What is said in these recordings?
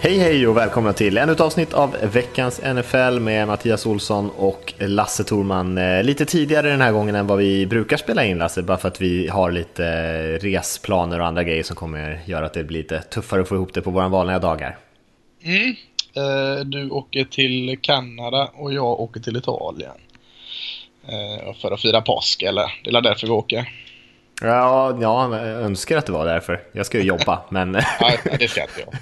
Hej hej och välkomna till ännu ett avsnitt av veckans NFL med Mattias Olsson och Lasse Thorman. Eh, lite tidigare den här gången än vad vi brukar spela in Lasse, bara för att vi har lite eh, resplaner och andra grejer som kommer göra att det blir lite tuffare att få ihop det på våra vanliga dagar. Mm. Eh, du åker till Kanada och jag åker till Italien. Eh, för att fira påsk, eller? Det är därför vi åker. Ja, ja, jag önskar att det var därför. Jag ska ju jobba, men... Nej, det ska inte jag.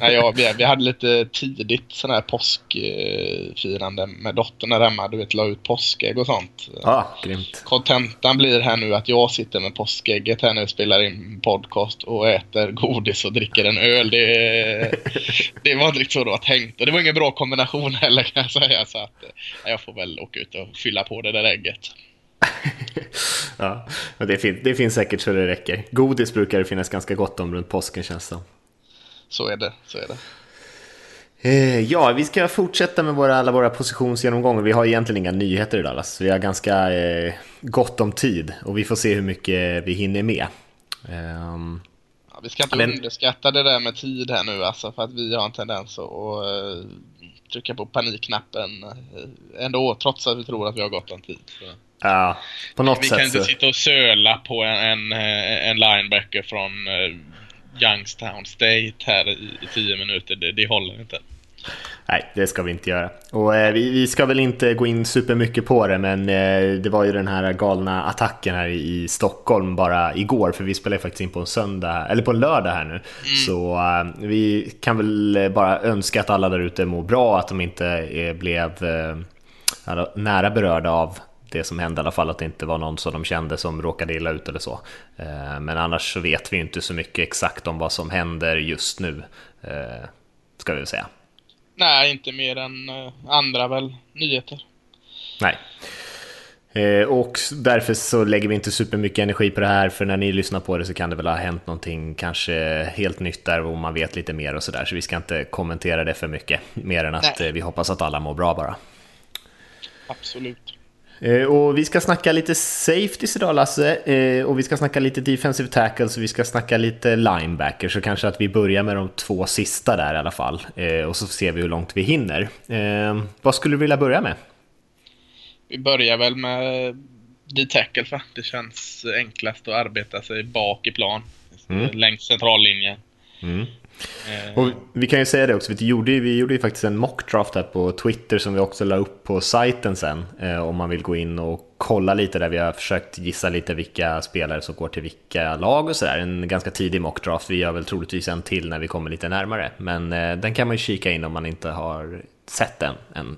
Nej, jag vi, vi hade lite tidigt sån här påskfirande med dottern där hemma. Du vet, la ut påskägg och sånt. Ja, ah, grymt. Kontentan blir här nu att jag sitter med påskägget här nu och spelar in podcast och äter godis och dricker en öl. Det, det var inte riktigt så det var tänkt. Och det var ingen bra kombination heller kan jag säga. Så att jag får väl åka ut och fylla på det där ägget. ja, det, fin det finns säkert så det räcker. Godis brukar det finnas ganska gott om runt påsken känns det Så är det, så är det. Eh, ja, vi ska fortsätta med våra, alla våra positionsgenomgångar. Vi har egentligen inga nyheter idag, så vi har ganska eh, gott om tid och vi får se hur mycket vi hinner med. Um, ja, vi ska inte men... underskatta det där med tid här nu, alltså, för att vi har en tendens att uh, trycka på panikknappen uh, ändå, trots att vi tror att vi har gott om tid. Så. Ja, på något vi sätt. Vi kan inte så... sitta och söla på en, en, en linebacker från uh, Youngstown State här i, i tio minuter. Det, det håller inte. Nej, det ska vi inte göra. Och eh, vi, vi, ska väl inte gå in supermycket på det, men eh, det var ju den här galna attacken här i, Stockholm bara igår, för vi spelar faktiskt in på en söndag, eller på en lördag här nu. Mm. Så eh, vi kan väl bara önska att alla där ute mår bra, att de inte blev nära berörda av det som hände i alla fall, att det inte var någon som de kände som råkade illa ut eller så. Men annars så vet vi inte så mycket exakt om vad som händer just nu, ska vi väl säga. Nej, inte mer än eh, andra väl nyheter. Nej. Och därför så lägger vi inte supermycket energi på det här, för när ni lyssnar på det så kan det väl ha hänt någonting kanske helt nytt där och man vet lite mer och sådär, så vi ska inte kommentera det för mycket, mer än att Nej. vi hoppas att alla mår bra bara. Absolut. Eh, och vi ska snacka lite safeties idag Lasse, eh, och vi ska snacka lite defensive tackles och vi ska snacka lite linebackers, så kanske att vi börjar med de två sista där i alla fall. Eh, och så ser vi hur långt vi hinner. Vad skulle du vilja börja med? Vi börjar väl med D-tackle för det känns enklast att arbeta sig bak i plan, mm. längs centrallinjen. Mm. Eh. Och vi kan ju säga det också, vi gjorde, vi gjorde ju faktiskt en mockdraft här på Twitter som vi också la upp på sajten sen. Eh, om man vill gå in och kolla lite där vi har försökt gissa lite vilka spelare som går till vilka lag och sådär. En ganska tidig mockdraft, vi gör väl troligtvis en till när vi kommer lite närmare. Men eh, den kan man ju kika in om man inte har sett den än.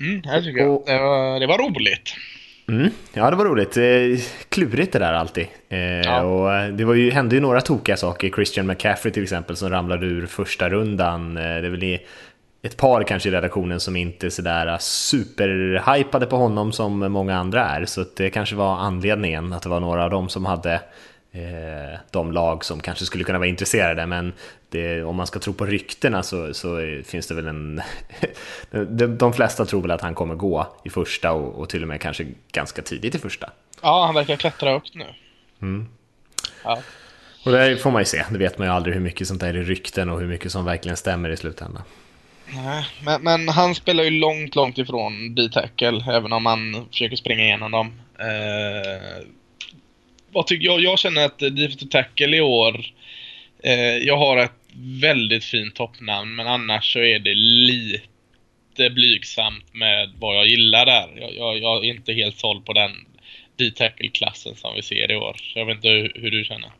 Mm, jag tycker och, det, var, det var roligt. Mm, ja, det var roligt. Eh, klurigt det där alltid. Eh, ja. Och eh, det var ju, hände ju några tokiga saker. Christian McCaffrey till exempel som ramlade ur första rundan. Det är väl ett par kanske i redaktionen som inte är sådär superhypade på honom som många andra är. Så det kanske var anledningen att det var några av dem som hade de lag som kanske skulle kunna vara intresserade. Men det, om man ska tro på ryktena så, så finns det väl en... de, de flesta tror väl att han kommer gå i första och, och, till och med kanske ganska tidigt i första. Ja, han verkar klättra högt nu. Mm. Ja. Och det får man ju se. Det vet man ju aldrig hur mycket sånt där är rykten och hur mycket som verkligen stämmer i slutändan. Nej, men, men han spelar ju långt, långt ifrån D-tackle, även om han försöker springa igenom dem. Eh, vad tycker jag? Jag känner att defensive tackle i år, eh, jag har ett väldigt fint toppnamn, men annars så är det lite blygsamt med vad jag gillar där. Jag, jag, jag är inte helt såld på den D-tackle-klassen som vi ser i år. Jag vet inte hur, hur du känner.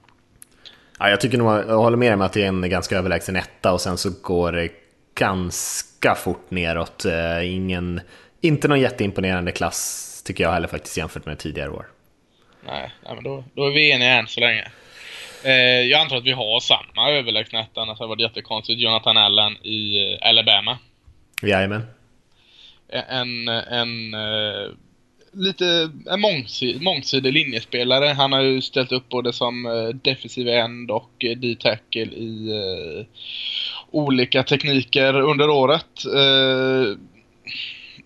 Ja, jag tycker nog, jag håller med om att det är en ganska överlägsen etta och sen så går det ganska fort neråt. Eh, ingen, inte någon jätteimponerande klass tycker jag heller faktiskt jämfört med tidigare år. Nej, nej men då, då är vi eniga än så länge. Eh, jag antar att vi har samma överlägsenhet, annars hade det varit jättekonstigt. Jonathan Allen i eh, Alabama. Jajamän. En, en, eh, lite en mångsidig, mångsidig linjespelare. Han har ju ställt upp både som uh, defensiv end och uh, D-tackle i olika tekniker under året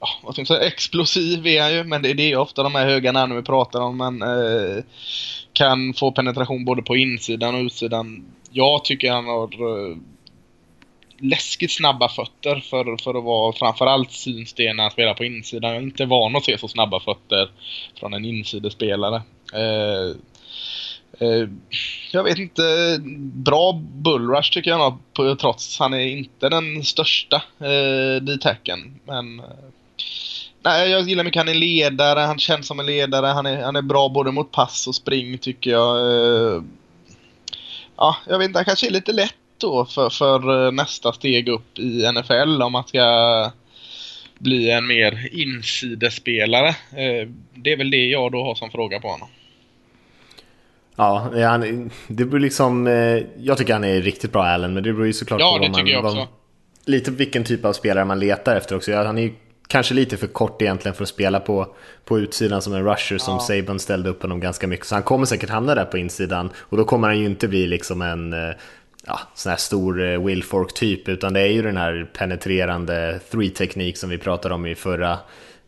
ja, vad ska man säga, explosiv är han ju, men det, det är ju ofta de här höga namnen vi pratar om. Men eh, kan få penetration både på insidan och utsidan. Jag tycker han har eh, läskigt snabba fötter för, för att vara framförallt synsten när han spelar på insidan. Jag är inte van att se så snabba fötter från en insidespelare. Eh, eh jag vet inte, bra bullrush tycker jag nog trots han är inte den största eh, D-tacken. Men eh, nej, jag gillar mycket han är ledare, han känns som en ledare, han är, han är bra både mot pass och spring tycker jag. Eh, ja, jag vet inte, han kanske är lite lätt då för, för nästa steg upp i NFL om man ska bli en mer insidespelare. Eh, det är väl det jag då har som fråga på honom. Ja, han, det beror liksom... Eh, jag tycker han är riktigt bra Allen, men det beror ju såklart ja, på vad man... Vad, lite vilken typ av spelare man letar efter också. Han är kanske lite för kort egentligen för att spela på, på utsidan som en rusher som ja. Saban ställde upp honom ganska mycket. Så han kommer säkert hamna där på insidan och då kommer han ju inte bli liksom en eh, ja, sån här stor eh, Wilfork typ utan det är ju den här penetrerande three-teknik som vi pratade om i förra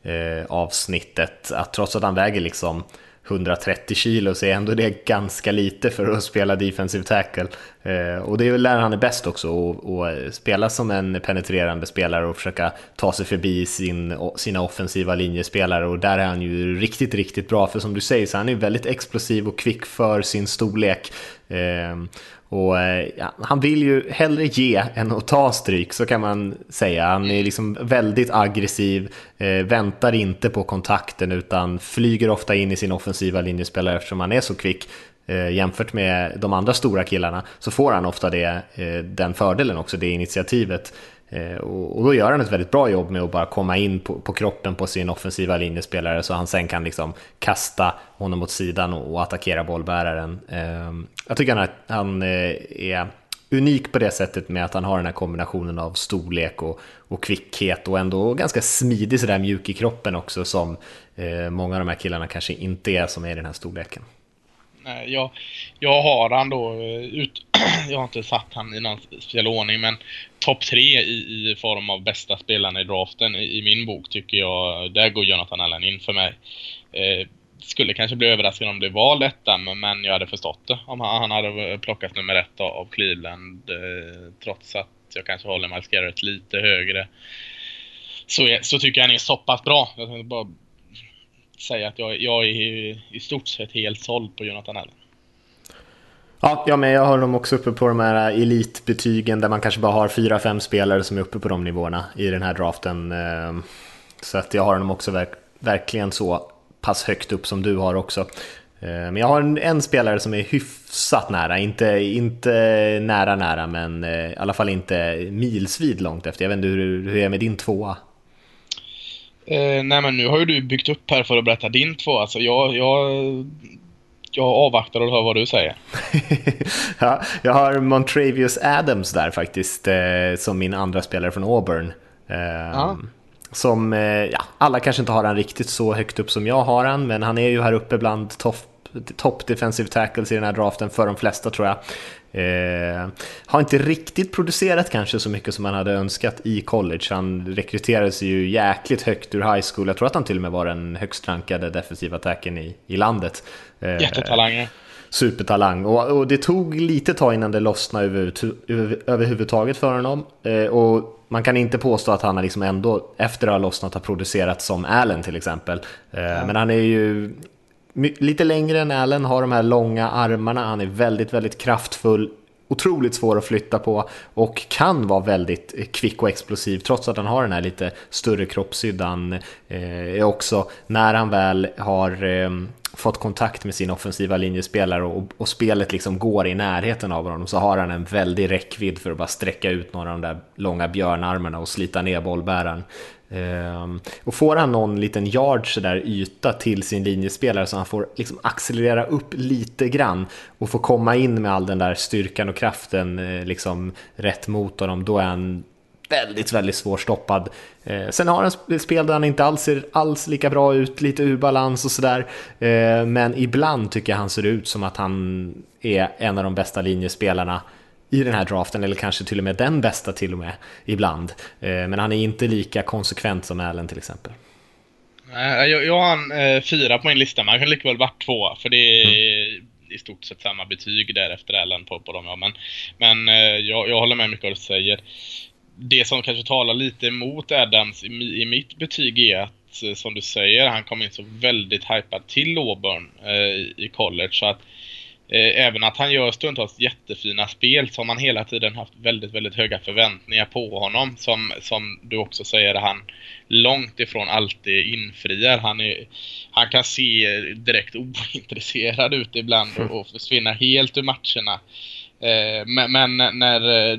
eh, avsnittet. Att trots att han väger liksom 130 kilo så är ändå det ganska lite för att spela defensive tackle. Eh, och det är väl där han är bäst också, att eh, spela som en penetrerande spelare och försöka ta sig förbi sin, sina offensiva linjespelare och där är han ju riktigt, riktigt bra för som du säger så han är väldigt explosiv och kvick för sin storlek. Ehm, eh, och ja, han vill ju hellre ge än att ta stryk, så kan man säga. Han är liksom väldigt aggressiv, eh, väntar inte på kontakten utan flyger ofta in i sin offensiva linjespelare eftersom han är så kvick. Eh, jämfört med de andra stora killarna så får han ofta det, eh, den fördelen också, det initiativet. Eh, och, då gör han ett väldigt bra jobb med att bara komma in på, på kroppen på sin offensiva linjespelare så han sen kan liksom kasta honom åt sidan och, och attackera bollbäraren. Ehm, jag tycker han, han eh, är unik på det sättet med att han har den här kombinationen av storlek och, och kvickhet och ändå ganska smidig sådär mjuk i kroppen också som eh, många av de här killarna kanske inte är som är i den här storleken. Eh, jag, jag har han då, eh, ut, jag har inte satt han i någon speciell ordning men topp tre i, i form av bästa spelarna i draften i, i, min bok tycker jag, där går Jonathan Allen in för mig. Eh, skulle kanske bli överraskad om det var detta, men jag hade förstått det om han, han hade plockat nummer ett av, Cleveland. Eh, trots att jag kanske håller Miles Garrett lite högre. Så, är, så tycker jag han är så pass bra. Jag tänkte bara säga att jag, jag är i, stort sett helt såld på Jonathan Allen. Ja, jag med. jag har dem också uppe på de här elitbetygen där man kanske bara har fyra, fem spelare som är uppe på de nivåerna i den här draften. Ehm, så att jag har dem också verk verkligen så pass högt upp som du har också. Ehm, men jag har en, en, spelare som är hyfsat nära, inte, inte nära nära men eh, i alla fall inte milsvid långt efter. Jag vet inte hur, hur är det med din tvåa? Eh, nej men nu har ju du byggt upp här för att berätta din tvåa, så jag, jag jag avvaktar och hör vad du säger. ja, jag har Montravius Adams där faktiskt, eh, som min andra spelare från Auburn. Eh, som, eh, ja, alla kanske inte har han riktigt så högt upp som jag har han, men han är ju här uppe bland topp top defensive tackles i den här draften för de flesta tror jag. Eh, har inte riktigt producerat kanske så mycket som man hade önskat i college. Han rekryterades ju jäkligt högt ur high school. Jag tror att han till och med var den högst rankade defensiva attacken i, i landet. Eh, Jättetalang. Supertalang. Och, och, det tog lite tag innan det lossnade över, över, överhuvudtaget för honom. Eh, och man kan inte påstå att han liksom ändå, efter att ha lossnat, har producerat som Allen till exempel. Eh, ja. Men han är ju lite längre än Allen, har de här långa armarna, han är väldigt, väldigt kraftfull, otroligt svår att flytta på och kan vara väldigt eh, kvick och explosiv trots att han har den här lite större kroppshyddan. Eh, också när han väl har eh, fått kontakt med sin offensiva linjespelare och, och, spelet liksom går i närheten av honom så har han en väldig räckvidd för att bara sträcka ut några av de där långa björnarmarna och slita ner bollbäraren. Ehm, och får han någon liten yard sådär yta till sin linjespelare så han får liksom accelerera upp lite grann och få komma in med all den där styrkan och kraften eh, liksom rätt mot honom, då är han väldigt, väldigt svårstoppad. Eh, sen har han spel där han inte alls ser alls lika bra ut, lite ur balans och sådär. Eh, men ibland tycker jag han ser ut som att han är en av de bästa linjespelarna i den här draften, eller kanske till och med den bästa till och med ibland. Eh, men han är inte lika konsekvent som Allen till exempel. Nej, jag, jag har en eh, fyra på min lista, men han kan lika väl varit två, för det är mm. i stort sett samma betyg därefter Allen på, på dem. Ja. Men, men eh, jag, jag håller med mycket vad du säger det som kanske talar lite emot Adams i, i mitt betyg är att, eh, som du säger, han kom in så väldigt hypad till Auburn eh, i college. Så att även att han gör stundtals jättefina spel så har man hela tiden haft väldigt, väldigt höga förväntningar på honom. Som, som du också säger, han långt ifrån alltid infriar. Han, är, han kan se direkt ointresserad ut ibland och, och försvinna helt ur matcherna. Eh, men, men när eh,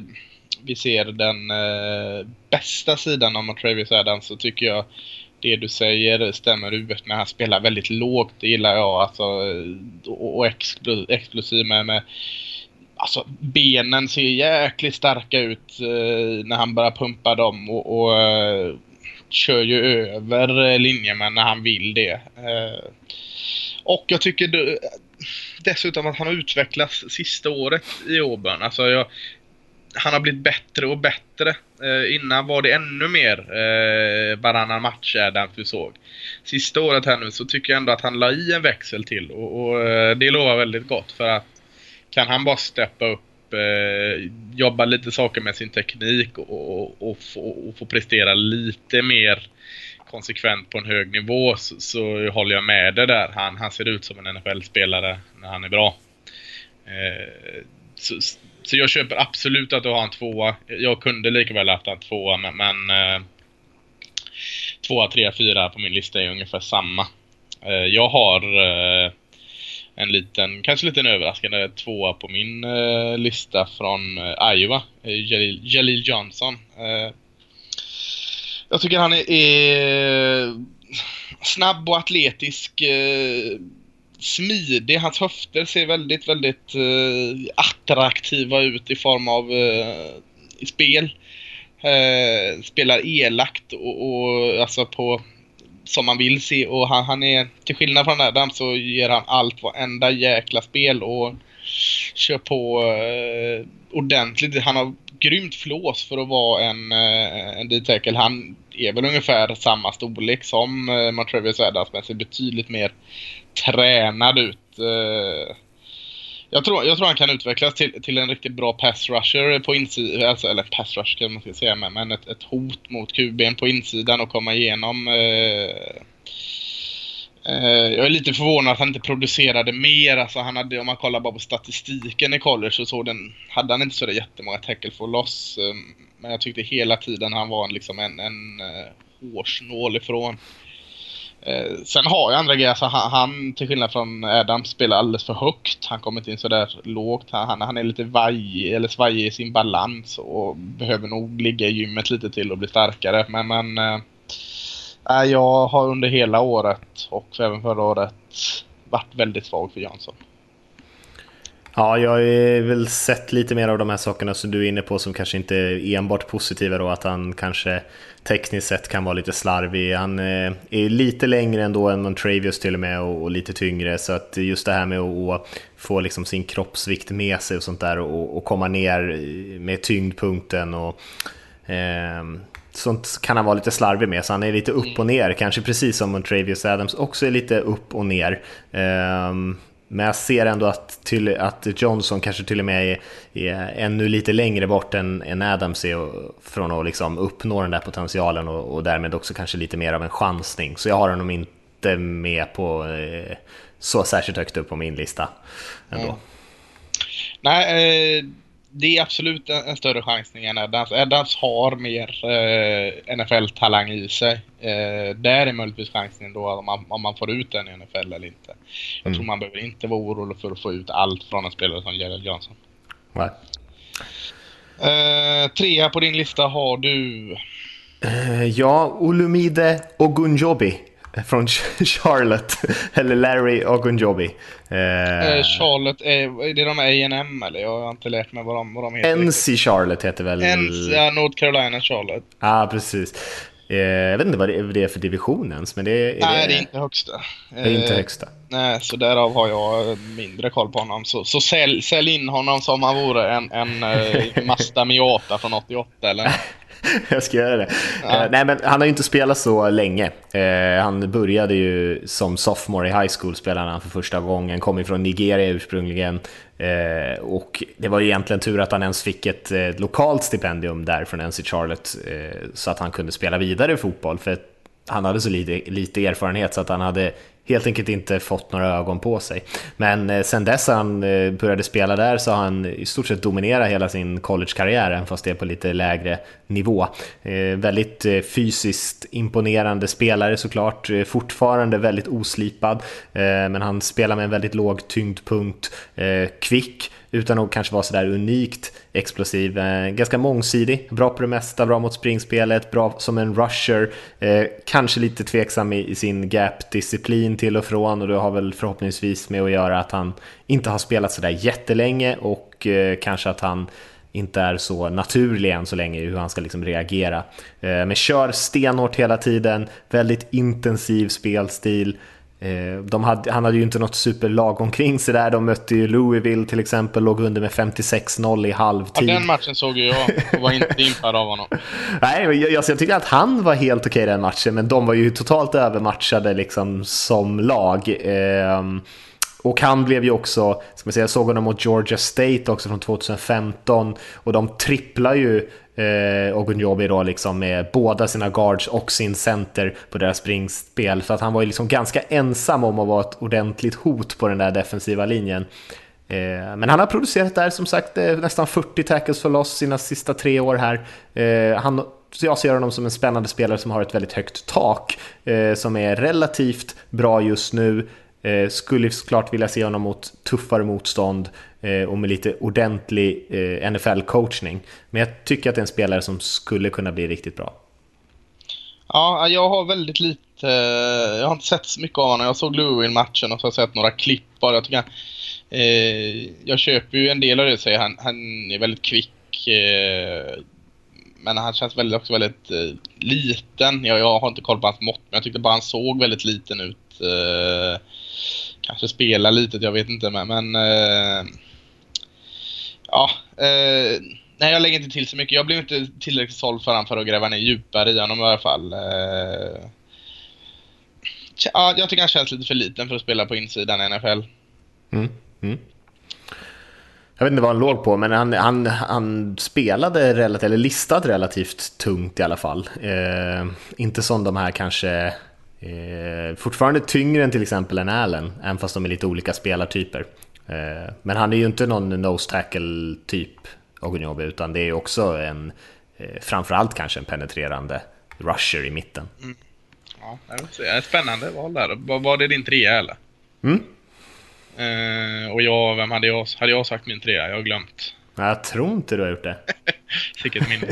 vi ser den eh, bästa sidan av Travis Adams så tycker jag det du säger stämmer huvudet när han spelar väldigt lågt. Det gillar jag. Alltså, och, explosiv med, med Alltså benen ser jäkligt starka ut eh, när han börjar pumpa dem och, och eh, kör ju över linjemän när han vill det. Eh, och jag tycker du, dessutom att han har utvecklats sista året i Auburn. Alltså jag, han har blivit bättre och bättre. Eh, innan var det ännu mer eh, varannan match vi såg. Sista året här nu så tycker jag ändå att han la i en växel till och, och eh, det lovar väldigt gott för att kan han bara steppa upp, eh, jobba lite saker med sin teknik och, och, och, få, och få prestera lite mer konsekvent på en hög nivå så, så håller jag med det där. Han, han ser ut som en NFL-spelare när han är bra. Eh, så, så jag köper absolut att du har en tvåa. Jag kunde lika väl haft en tvåa, men, men eh, tvåa, trea, fyra på min lista är ungefär samma. Eh, jag har eh, en liten, kanske lite överraskande tvåa på min eh, lista från eh, Iowa. Eh, Jalil, Jalil Johnson. Eh, jag tycker han är, är snabb och atletisk eh, smidig. Hans höfter ser väldigt, väldigt eh, attraktiva ut i form av eh, i spel. Eh, spelar elakt och, och alltså på som man vill se och han, han är till skillnad från Adam så ger han allt varenda jäkla spel och kör på eh, ordentligt. Han har grymt flås för att vara en, eh, en D-tackle. Han är väl ungefär samma storlek som eh, Montrevious Adams men ser betydligt mer tränad ut. Eh, jag tror, jag tror han kan utvecklas till, till en riktigt bra pass rusher på insidan, alltså, eller pass rush kan man ska säga, men ett, ett hot mot QB'n på insidan och komma igenom. Eh, eh, jag är lite förvånad att han inte producerade mer. Alltså han hade, om man kollar bara på statistiken i college så såg den, hade han inte så jättemånga tackle for loss. Men jag tyckte hela tiden han var liksom en, en uh, hårsnål ifrån. Eh, sen har jag andra grejer, alltså han, han, till skillnad från Adam spelar alldeles för högt. Han kommer inte in sådär lågt. Han, han är lite vaj, eller svajig i sin balans och behöver nog ligga i gymmet lite till och bli starkare. Men, men eh, eh jag har under hela året och även förra året varit väldigt svag för Jansson. Ja, jag har väl sett lite mer av de här sakerna som du är inne på som kanske inte är enbart positiva då, att han kanske tekniskt sett kan vara lite slarvig. Han eh, är lite längre ändå än Montravius till och med och, lite tyngre, så att just det här med att få liksom sin kroppsvikt med sig och sånt där och, och komma ner med tyngdpunkten och eh, sånt kan han vara lite slarvig med, så han är lite upp och ner, kanske precis som Montravius Adams också är lite upp och ner. Eh, men jag ser ändå att, till, att Johnson kanske till och med är, är ännu lite längre bort än, än Adams är från att liksom uppnå den där potentialen och, och, därmed också kanske lite mer av en chansning. Så jag har honom inte med på eh, så särskilt högt upp på min lista ändå. Mm. Nej, eh, det är absolut en, en, större chansning än Adams. Adams har mer eh, NFL-talang i sig. Eh, där är möjligtvis chansningen då om man, om man får ut den i NFL eller inte. Jag mm. tror man behöver inte vara orolig för att få ut allt från en spelare som Gerald Johnson. Nej. Eh, trea på din lista har du? Eh, ja, Olumide Ogunjobi Från Charlotte, eller Larry Ogunjobi. Eh, Charlotte, är, är det de A&M eller? Jag har inte lärt mig vad de, vad de heter. NC Charlotte heter väl... NC, ja, North Carolina Charlotte. Ja, ah, precis. Eh, jag vet inte vad det är för division ens, men det är... Nej, det, det är inte högsta. Det är inte högsta. Nej, så därav har jag mindre koll på honom. Så, så sälj, sälj in honom som han vore en, en uh, Mazda Miata från 88 eller? jag ska göra det. Ja. Uh, nej, men han har ju inte spelat så länge. Uh, han började ju som sophomore i high school, spelade han för första gången, kom ifrån Nigeria ursprungligen. Uh, och det var ju egentligen tur att han ens fick ett lokalt stipendium där från NC Charlotte, så att han kunde spela vidare i fotboll. För han hade så lite, lite erfarenhet så att han hade helt enkelt inte fått några ögon på sig. Men eh, sen dess han eh, började spela där så har han i stort sett dominerat hela sin collegekarriär, även fast det är på lite lägre nivå. Eh, väldigt fysiskt imponerande spelare såklart, fortfarande väldigt oslipad, men han spelar med en väldigt låg tyngdpunkt, kvick, utan att kanske vara sådär unikt explosiv. Eh, ganska mångsidig, bra på det mesta, bra mot springspelet, bra som en rusher, eh, kanske lite tveksam i, sin gap-disciplin till och från och det har väl förhoppningsvis med att göra att han inte har spelat sådär jättelänge och eh, kanske att han inte är så naturlig än så länge i hur han ska liksom reagera. Men kör stenhårt hela tiden, väldigt intensiv spelstil, hade, han hade ju inte något superlag omkring sig där. De mötte ju Louisville till exempel, låg under med 56-0 i halvtid. Ja, den matchen såg ju jag och var inte impad av honom. Nej, jag, jag, jag tycker att han var helt okej den matchen, men de var ju totalt övermatchade liksom som lag. Eh, och han blev ju också, ska man säga, jag såg honom mot Georgia State också från 2015 och de tripplar ju eh, Ogunjobi då liksom med båda sina guards och sin center på deras springspel. Så att han var ju liksom ganska ensam om att vara ett ordentligt hot på den där defensiva linjen. Eh, men han har producerat där som sagt eh, nästan 40 tackles för loss sina sista tre år här. Eh, han, så jag ser honom som en spännande spelare som har ett väldigt högt tak, eh, som är relativt bra just nu. Eh, skulle såklart vilja se honom mot tuffare motstånd Eh, och med lite ordentlig eh, NFL-coachning. Men jag tycker att det är en spelare som skulle kunna bli riktigt bra. Ja, jag har väldigt lite... Jag har inte sett så mycket av honom. Jag såg Lewin-matchen och så har jag sett några klipp bara. Jag, tycker han, eh, jag köper ju en del av det, säger han. Han är väldigt kvick. Eh, men han känns väldigt, också väldigt eh, liten. Jag, jag har inte koll på hans mått, men jag tyckte bara han såg väldigt liten ut. Eh, kanske spela lite, jag vet inte men, men eh, ja, eh, nej jag lägger inte till så mycket. Jag blev inte tillräckligt såld för honom för att gräva ner djupare i honom i alla fall. Eh, ja, jag tycker han känns lite för liten för att spela på insidan i NFL. Mm, mm. Jag vet inte vad han låg på, men han, han, han spelade relativt, eller listad relativt tungt i alla fall. Eh, inte som de här kanske Eh, fortfarande tyngre än till exempel en Allen, även fast de är lite olika spelartyper. Eh, men han är ju inte någon nose tackle typ Ogunjobi, utan det är också en, eh, framförallt kanske en penetrerande rusher i mitten. Mm. Ja, det är spännande val där. Var det din trea eller? Mm. Eh, och jag, vem hade jag, hade jag sagt min trea? Jag har glömt. Jag tror inte du har gjort det. Vilket minne.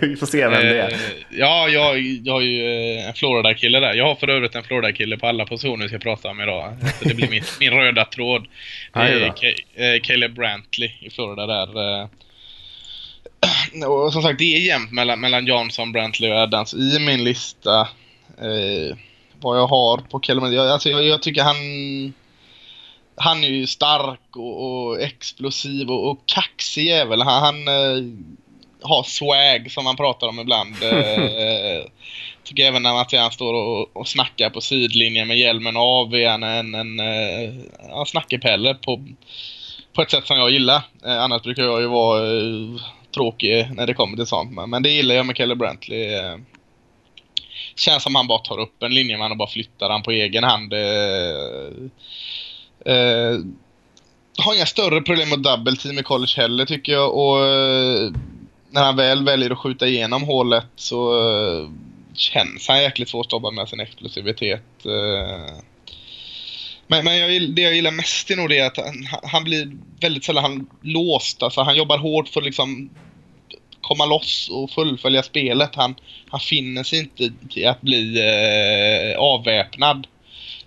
Vi får se vem det är. Eh, ja, jag, jag har ju eh, en Florida-kille där. Jag har för övrigt en Florida-kille på alla positioner jag ska prata om idag. Så det blir min, min röda tråd. Det är eh, Caleb Brantley i Florida där. Och som sagt, det är jämnt mellan, mellan Johnson, Brantley och Adams i min lista. Eh, vad jag har på Caleb. Jag, alltså, jag, jag tycker han han är ju stark och, och explosiv och, och kaxig jävel. Han, han eh, har swag som man pratar om ibland. eh, tycker även när man ser han står och, och snackar på sidlinjen med hjälmen av är han en, en, en, en snackepelle på, på ett sätt som jag gillar. Eh, annars brukar jag ju vara eh, tråkig när det kommer till sånt. Men, men det gillar jag med Kelly Brantley. Eh, känns som han bara tar upp en linjeman och bara flyttar han på egen hand. Eh, Eh, har inga större problem med double team i college heller tycker jag och eh, när han väl väljer att skjuta igenom hålet så eh, känns han jäkligt svårstoppad med sin explosivitet. Eh. Men, men jag, det jag gillar mest är nog det att han, han blir väldigt sällan låst. Alltså han jobbar hårt för att liksom komma loss och fullfölja spelet. Han, han finner sig inte i att bli eh, avväpnad.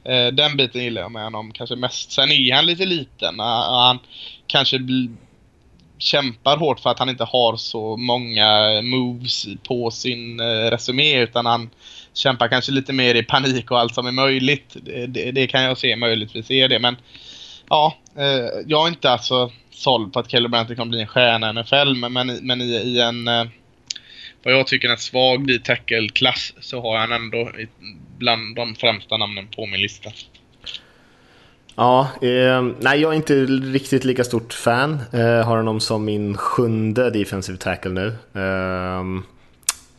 Eh, den biten gillar jag med honom kanske mest. Sen är han lite liten. Ah, ah, han kanske kämpar hårt för att han inte har så många moves på sin eh, resumé utan han kämpar kanske lite mer i panik och allt som är möjligt. Det, det, det kan jag se möjligtvis är det men ja, eh, jag är inte alltså såld på att Kelly Brandt kommer bli en stjärna i NFL men, men, men i, i en eh, vad jag tycker är en svag D-tackle-klass så har han ändå bland de främsta namnen på min lista. Ja, eh, nej jag är inte riktigt lika stort fan. Eh, har honom som min sjunde defensive tackle nu. Ehm, eh,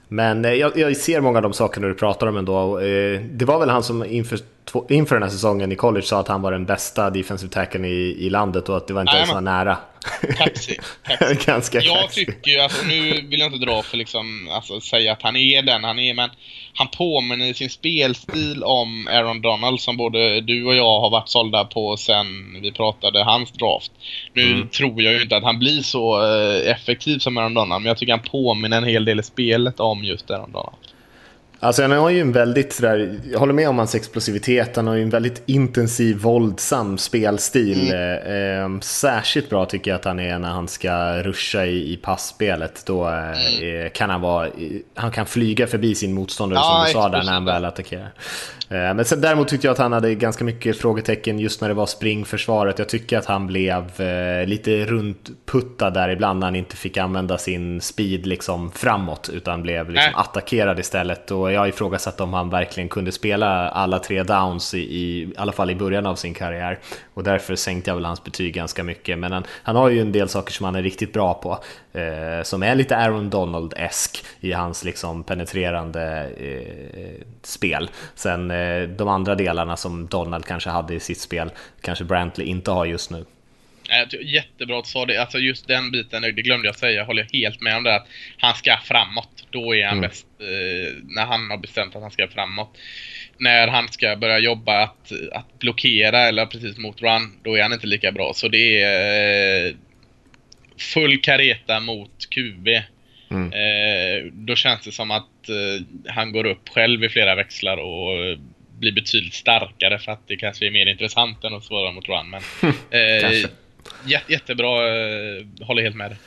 men jag, jag, ser många av de sakerna du pratar om ändå. Eh, det var väl han som inför inför den här säsongen i college sa att han var den bästa defensive tackeln i, i landet och att det var inte Nej, ens var nära. Kaxig. Ganska Jag kaxig. tycker ju, alltså, nu vill jag inte dra för liksom, alltså säga att han är den han är, men han påminner i sin spelstil om Aaron Donald som både du och jag har varit sålda på sen vi pratade hans draft. Nu mm. tror jag ju inte att han blir så uh, effektiv som Aaron Donald, men jag tycker han påminner en hel del i spelet om just Aaron Donald. Alltså han har ju en väldigt sådär, jag håller med om hans explosivitet, han har ju en väldigt intensiv, våldsam spelstil. Mm. Eh, särskilt bra tycker jag att han är när han ska ruscha i, i passspelet. Då eh, mm. kan han vara, han kan flyga förbi sin motståndare ja, som du sa där när han väl attackerar. Eh, men sen, däremot tyckte jag att han hade ganska mycket frågetecken just när det var springförsvaret. Jag tycker att han blev eh, lite runtputtad där ibland när han inte fick använda sin speed liksom framåt utan blev liksom attackerad istället. Och jag ifrågasatte om han verkligen kunde spela alla tre downs i, i, i alla fall i början av sin karriär. Och därför sänkte jag väl hans betyg ganska mycket. Men han, han har ju en del saker som han är riktigt bra på. Eh, som är lite Aaron Donald-esk i hans liksom penetrerande eh, spel. Sen eh, de andra delarna som Donald kanske hade i sitt spel kanske Brantley inte har just nu. Jättebra att du sa det. Alltså just den biten, det glömde jag säga, håller jag helt med om det. Att han ska framåt. Då är han mm. bäst. Eh, när han har bestämt att han ska framåt. När han ska börja jobba att, att blockera eller precis mot run, då är han inte lika bra. Så det är eh, full kareta mot QB. Mm. Eh, då känns det som att eh, han går upp själv i flera växlar och blir betydligt starkare för att det kanske är mer intressant än att svara mot run. Men, eh, Jätte, jättebra, eh, håller helt med dig.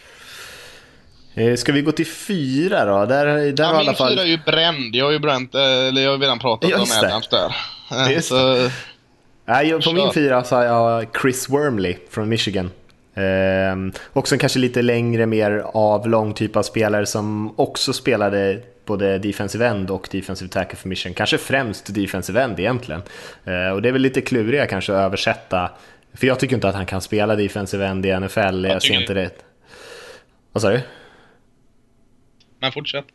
Eh, ska vi gå till fyra då? Där, där ja, min alla fall... fyra är ju bränd. Jag har ju bränt, eh, eller jag har redan pratat ja, om Adams där. Just så... Nej, på min fyra så har jag Chris Wormley från Michigan. Eh, också en kanske lite längre, mer avlång typ av spelare som också spelade både defensive end och defensive tackle för Michigan. Kanske främst defensive end egentligen. Eh, och det är väl lite kluriga kanske att översätta för jag tycker inte att han kan spela defensive end i NFL, jag, jag ser inte det. Vad sa du? Men fortsätt.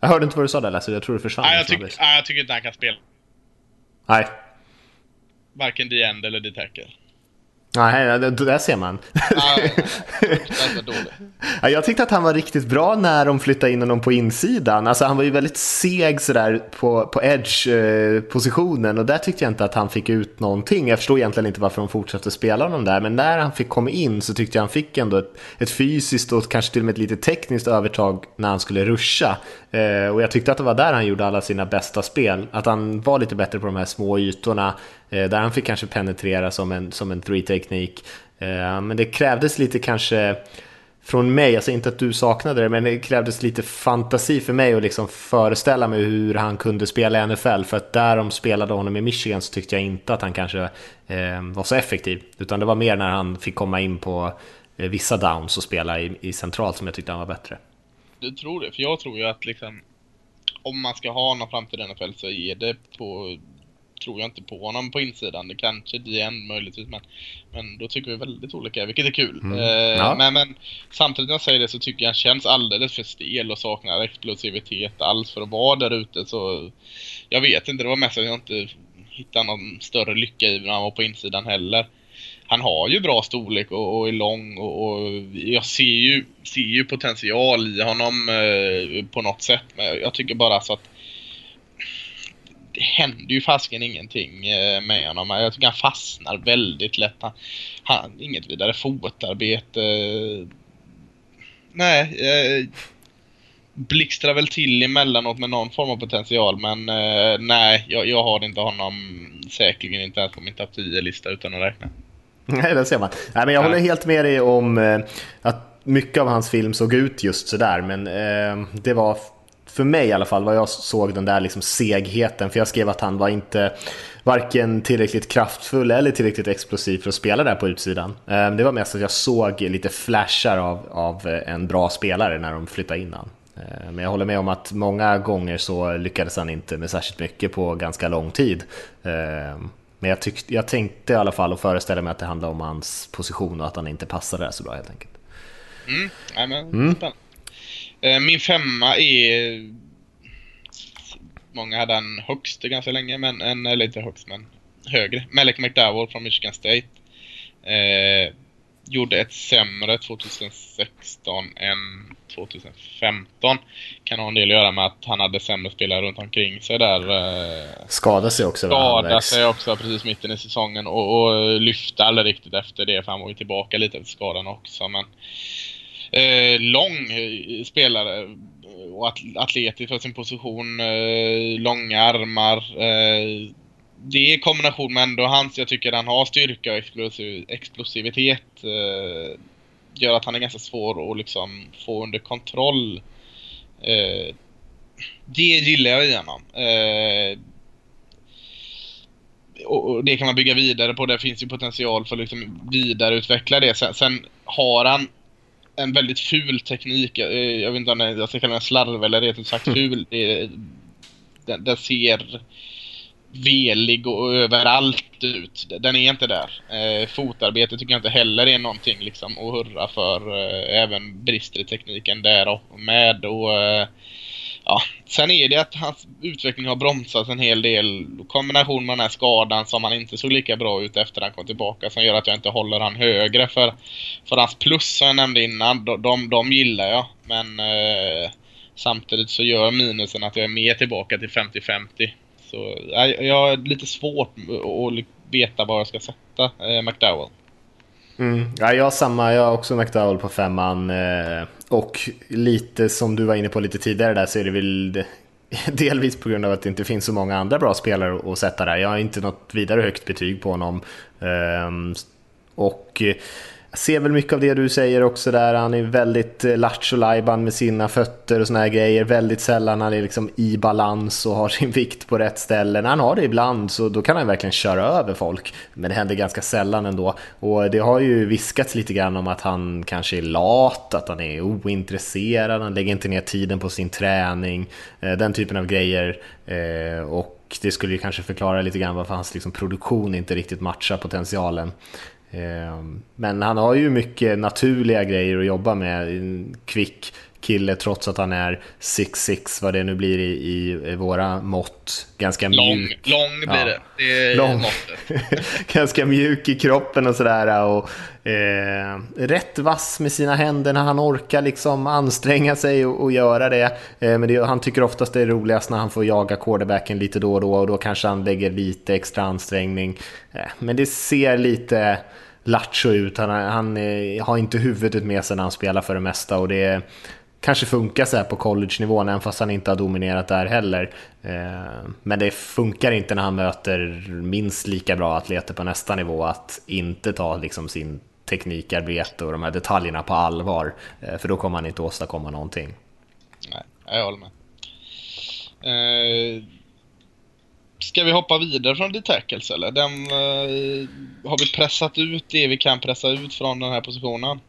Jag hörde inte vad du sa där Lasse, jag tror du försvann. Nej, jag, tyck, nej, jag tycker inte han kan spela. Nej. Varken D-end eller D-tackle. Nej, det där ser man. Ja, jag tyckte att han var riktigt bra när de flyttade in honom på insidan. Alltså, han var ju väldigt seg sådär på, på edge-positionen och där tyckte jag inte att han fick ut någonting. Jag förstår egentligen inte varför de fortsatte spela honom där, men när han fick komma in så tyckte jag han fick ändå ett, ett fysiskt och kanske till och med ett lite tekniskt övertag när han skulle ruscha. Eh, och jag tyckte att det var där han gjorde alla sina bästa spel. Att han var lite bättre på de här små ytorna, eh, där han fick kanske penetrera som en, som en three-teknik. Eh, men det krävdes lite kanske från mig, alltså inte att du saknade det, men det krävdes lite fantasi för mig att liksom föreställa mig hur han kunde spela i NFL. För att där de spelade honom i Michigan så tyckte jag inte att han kanske eh, var så effektiv. Utan det var mer när han fick komma in på eh, vissa downs och spela i, i centralt som jag tyckte han var bättre. Tror det? För jag tror ju att liksom om man ska ha någon framtid i NFL så är det på tror jag inte på honom på insidan. Det kanske DN möjligtvis, men, men då tycker vi väldigt olika, vilket är kul. Mm. Eh, ja. men, men samtidigt när jag säger det så tycker jag han känns alldeles för stel och saknar explosivitet alls för att vara där ute. Så jag vet inte, det var mest att jag inte hittade någon större lycka i när han var på insidan heller. Han har ju bra storlek och, och är lång och, och, jag ser ju, ser ju potential i honom eh, på något sätt. Men jag tycker bara så att det händer ju fasken ingenting eh, med honom. Jag tycker han fastnar väldigt lätt. Han, han inget vidare fotarbete. nej. Eh, blixtrar väl till emellanåt med någon form av potential, men eh, nej, jag, jag har inte honom säkerligen inte ens på min topp 10-lista utan att räkna. Nej, det ser man. Nej, men jag håller helt med dig om eh, att mycket av hans film såg ut just sådär, men eh, det var för mig i alla fall, vad jag såg den där liksom segheten, för jag skrev att han var inte varken tillräckligt kraftfull eller tillräckligt explosiv för att spela där på utsidan. Eh, det var mest att jag såg lite flashar av, av en bra spelare när de flyttade in han. Eh, men jag håller med om att många gånger så lyckades han inte med särskilt mycket på ganska lång tid. Eh, men jag, tyckte, jag tänkte i alla fall och föreställde mig att det handlade om hans position och att han inte passade där så bra helt enkelt. Mm, men, mm. Eh, min femma är... Många hade han högst ganska länge, men, en, eller inte högst, men högre. Malek McDowell från Michigan State. Eh, gjorde ett sämre 2016 än 2015. Kan ha en del att göra med att han hade sämre spelare runt omkring sig där. Eh, skadade sig också. Skadade sig också precis mitten i säsongen och, och lyfte aldrig riktigt efter det för han var ju tillbaka lite efter skadan också. Men eh, lång eh, spelare och atletisk för sin position. Eh, långa armar. Eh, det är kombination med ändå hans, jag tycker han har styrka och explosiv, explosivitet. Eh, gör att han är ganska svår att liksom få under kontroll. Eh, det gillar jag i honom. Eh, och, det kan man bygga vidare på. Det finns ju potential för att liksom vidareutveckla det. Sen, sen har han en väldigt ful teknik. Jag, jag vet inte om jag ska kalla den slarv eller rent ut sagt ful. Det, den, den ser velig och överallt ut. Den är inte där. Eh, fotarbete tycker jag inte heller är någonting liksom att hurra för. Eh, även brister i tekniken där och med. Och, eh, ja. Sen är det att hans utveckling har bromsats en hel del. Kombination med den här skadan som han inte såg lika bra ut efter han kom tillbaka som gör att jag inte håller han högre. För, för hans plus som jag nämnde innan, de, de, de gillar jag. Men eh, samtidigt så gör minusen att jag är mer tillbaka till 50-50. Så jag, jag har lite svårt att veta var jag ska sätta eh, McDowell. Mm. Ja, jag har samma, jag har också McDowell på femman. Eh, och lite som du var inne på lite tidigare där så är det väl delvis på grund av att det inte finns så många andra bra spelare att sätta där. Jag har inte något vidare högt betyg på honom. Eh, och ser väl mycket av det du säger också där. Han är väldigt eh, lattjo lajban med sina fötter och såna här grejer. Väldigt sällan han är liksom i balans och har sin vikt på rätt ställe. När han har det ibland så då kan han verkligen köra över folk. Men det händer ganska sällan ändå. Och det har ju viskats lite grann om att han kanske är lat, att han är ointresserad, han lägger inte ner tiden på sin träning. Eh, den typen av grejer. Eh, och det skulle ju kanske förklara lite grann varför hans liksom produktion inte riktigt matchar potentialen. Ehm, men han har ju mycket naturliga grejer att jobba med. En kvick kille trots att han är 6'6 vad det nu blir i, i våra mått. Ganska lång, mjuk. Lång blir ja. det. det är lång. Ganska mjuk i kroppen och sådär. Och, eh, rätt vass med sina händer när han orkar liksom anstränga sig och, och göra det. Eh, men det, han tycker oftast det är roligast när han får jaga quarterbacken lite då och då och då kanske han lägger lite extra ansträngning. Eh, men det ser lite lattjo ut. Han, han har inte huvudet med sig när han spelar för det mesta och det kanske funkar så här på college-nivån även fast han inte har dominerat där heller. Eh, men det funkar inte när han möter minst lika bra atleter på nästa nivå att inte ta liksom sin teknikarbete och de här detaljerna på allvar. Eh, för då kommer han inte åstadkomma någonting. Nej, jag håller med. Eh, Ska vi hoppa vidare från D-tackles eller? Den, uh, har vi pressat ut det vi kan pressa ut från den här positionen?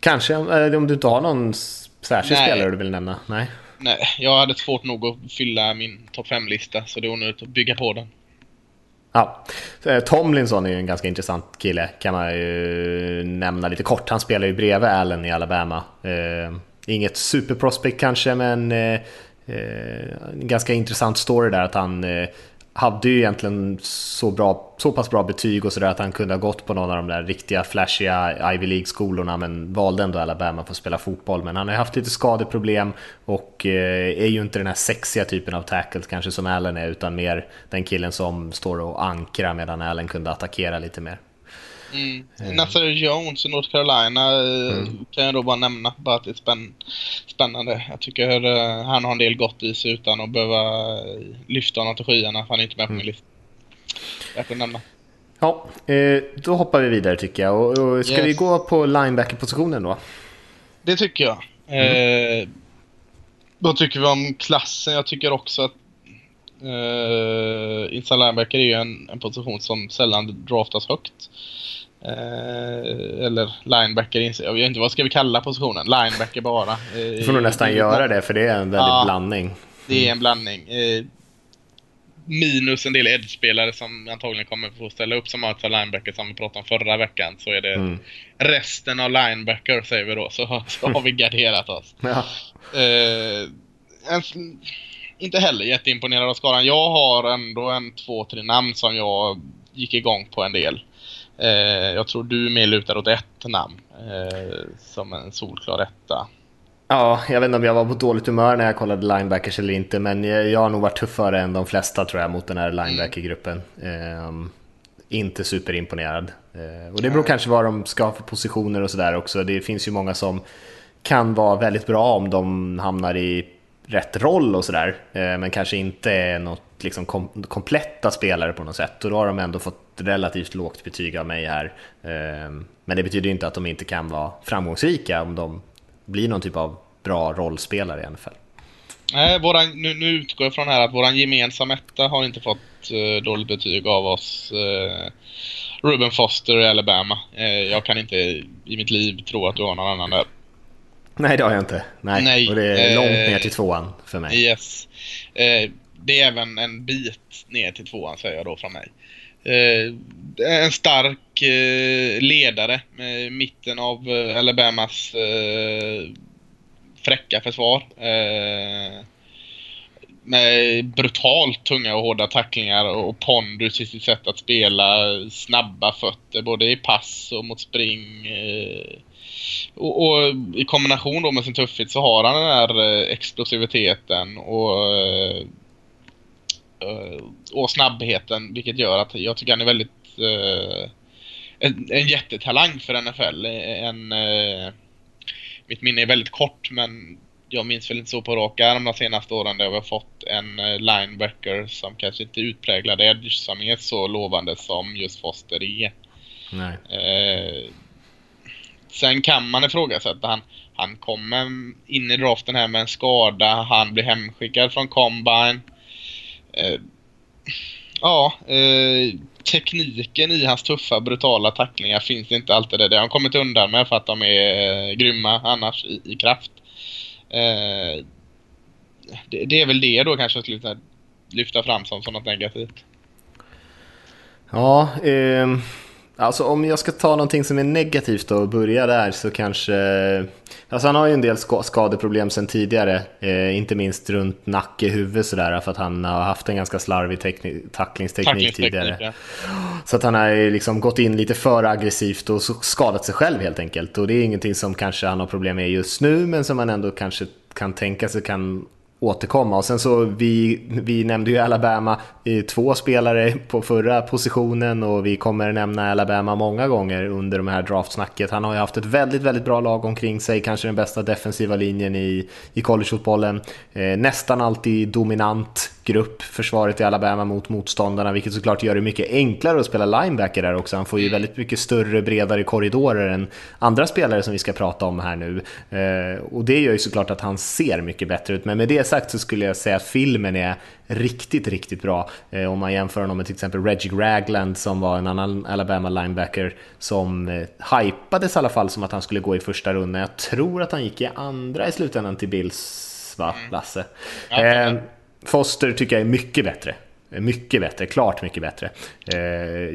Kanske, eh, om du inte har någon särskild Nej. spelare du vill nämna? Nej. Nej, jag hade svårt nog att fylla min topp 5-lista så det är onödigt att bygga på den. Ja, eh, Tomlinson är ju en ganska intressant kille kan man ju nämna lite kort. Han spelar ju bredvid Allen i Alabama. Eh, inget superprospect kanske men eh, en ganska intressant story där att han eh, hade ju egentligen så, bra, så pass bra betyg och sådär att han kunde ha gått på någon av de där riktiga flashiga Ivy League-skolorna men valde ändå Alabama för att spela fotboll. Men han har haft lite skadeproblem och eh, är ju inte den här sexiga typen av tackle kanske som Allen är utan mer den killen som står och ankrar medan Allen kunde attackera lite mer. Mm. Eh. Nazar Jones i North Carolina eh, mm. kan jag då bara nämna. Bara att det är spänn spännande. Jag tycker uh, han har en del gott i sig utan att behöva lyfta honom till skyarna. Han är inte med på min mm. lista. Jag kan nämna. Ja, eh, då hoppar vi vidare tycker jag. Och, och ska yes. vi gå på linebacker-positionen då? Det tycker jag. Mm. Eh, vad tycker vi om klassen? Jag tycker också att eh, inside linebacker är ju en, en, position som sällan draftas högt. Eh, eller linebacker, jag vet inte vad ska vi kalla positionen? Linebacker bara. Eh, du får nog nästan göra det för det är en väldig ja, blandning. Det är en blandning. Eh, minus en del edge-spelare som antagligen kommer få ställa upp som outside linebacker som vi pratade om förra veckan så är det mm. resten av linebacker säger vi då så, så har vi garderat oss. Ja. Eh, en, inte heller jätteimponerad av skaran. Jag har ändå en två, tre namn som jag gick igång på en del. Eh, jag tror du mer lutar åt ett namn eh, som en solklar etta. Ja, jag vet inte om jag var på dåligt humör när jag kollade linebackers eller inte, men jag, jag har nog varit tuffare än de flesta tror jag mot den här mm. linebackergruppen. Eh, inte superimponerad. Eh, och det beror kanske vad de ska ha för positioner och sådär också. Det finns ju många som kan vara väldigt bra om de hamnar i rätt roll och sådär, eh, men kanske inte är något liksom kom, kompletta spelare på något sätt. Och då har de ändå fått relativt lågt betyg av mig här. Ehm, men det betyder inte att de inte kan vara framgångsrika om de blir någon typ av bra rollspelare i NFL. Nej, våran, nu, nu utgår jag från här att våran gemensamma etta har inte fått eh, dåligt betyg av oss. Eh, Ruben Foster i Alabama. Eh, jag kan inte i mitt liv tro att du har någon annan där. Nej, det har jag inte. Nej, Nej och det är långt ner till tvåan för mig. Yes. det är även en bit ner till tvåan säger jag då från mig. en stark ledare. mitten av Alabamas fräcka försvar. Eh, med brutalt tunga och hårda tacklingar och pondus i sitt sätt att spela. Snabba fötter både i pass och mot spring. Eh, och, och, i kombination då med sin tuffhet så har han den här eh, explosiviteten och, eh, och snabbheten vilket gör att jag tycker han är väldigt eh, en, en jättetalang för NFL. En, mitt minne är väldigt kort men jag minns väl inte så på rak arm de senaste åren där vi har fått en eh, linebacker som kanske inte utpräglad edge som är så lovande som just Foster är. Eh, sen kan man ifrågasätta. Han, han kommer in i draften här med en skada. Han blir hemskickad från Combine. Eh, ja, eh, tekniken i hans tuffa, brutala tacklingar finns inte alltid där. Det har han kommit undan med för att de är eh, grymma annars i, i kraft. Eh, det, det, är väl det då kanske jag skulle lyfta fram som, som något negativt. Ja, eh, Alltså om jag ska ta någonting som är negativt och börja där så kanske... Alltså han har ju en del skadeproblem sedan tidigare, eh, inte minst runt nacke, huvud sådär, för att han har haft en ganska slarvig tacklingsteknik tidigare. Ja. Så att han har liksom gått in lite för aggressivt och skadat sig själv helt enkelt. Och det är ingenting som kanske han har problem med just nu, men som man ändå kanske kan tänka sig kan återkomma. Och sen så, vi, vi nämnde ju Alabama, i två spelare på förra positionen och vi kommer nämna Alabama många gånger under de här draftsnacket. Han har ju haft ett väldigt, väldigt bra lag omkring sig, kanske den bästa defensiva linjen i, i collegefotbollen. Eh, nästan alltid dominant grupp, försvaret i Alabama mot motståndarna, vilket såklart gör det mycket enklare att spela linebacker där också. Han får ju mm. väldigt mycket större, bredare korridorer än andra spelare som vi ska prata om här nu. Eh, och det gör ju såklart att han ser mycket bättre ut, men med det sagt så skulle jag säga att filmen är riktigt, riktigt bra. Eh, om man jämför honom med till exempel Reggie Ragland som var en annan Alabama linebacker som eh, hypades i alla fall som att han skulle gå i första rundan. Jag tror att han gick i andra i slutändan till Bills, va, mm. Lasse? Mm. Eh, Foster tycker jag är mycket bättre. Mycket bättre, klart mycket bättre. Eh,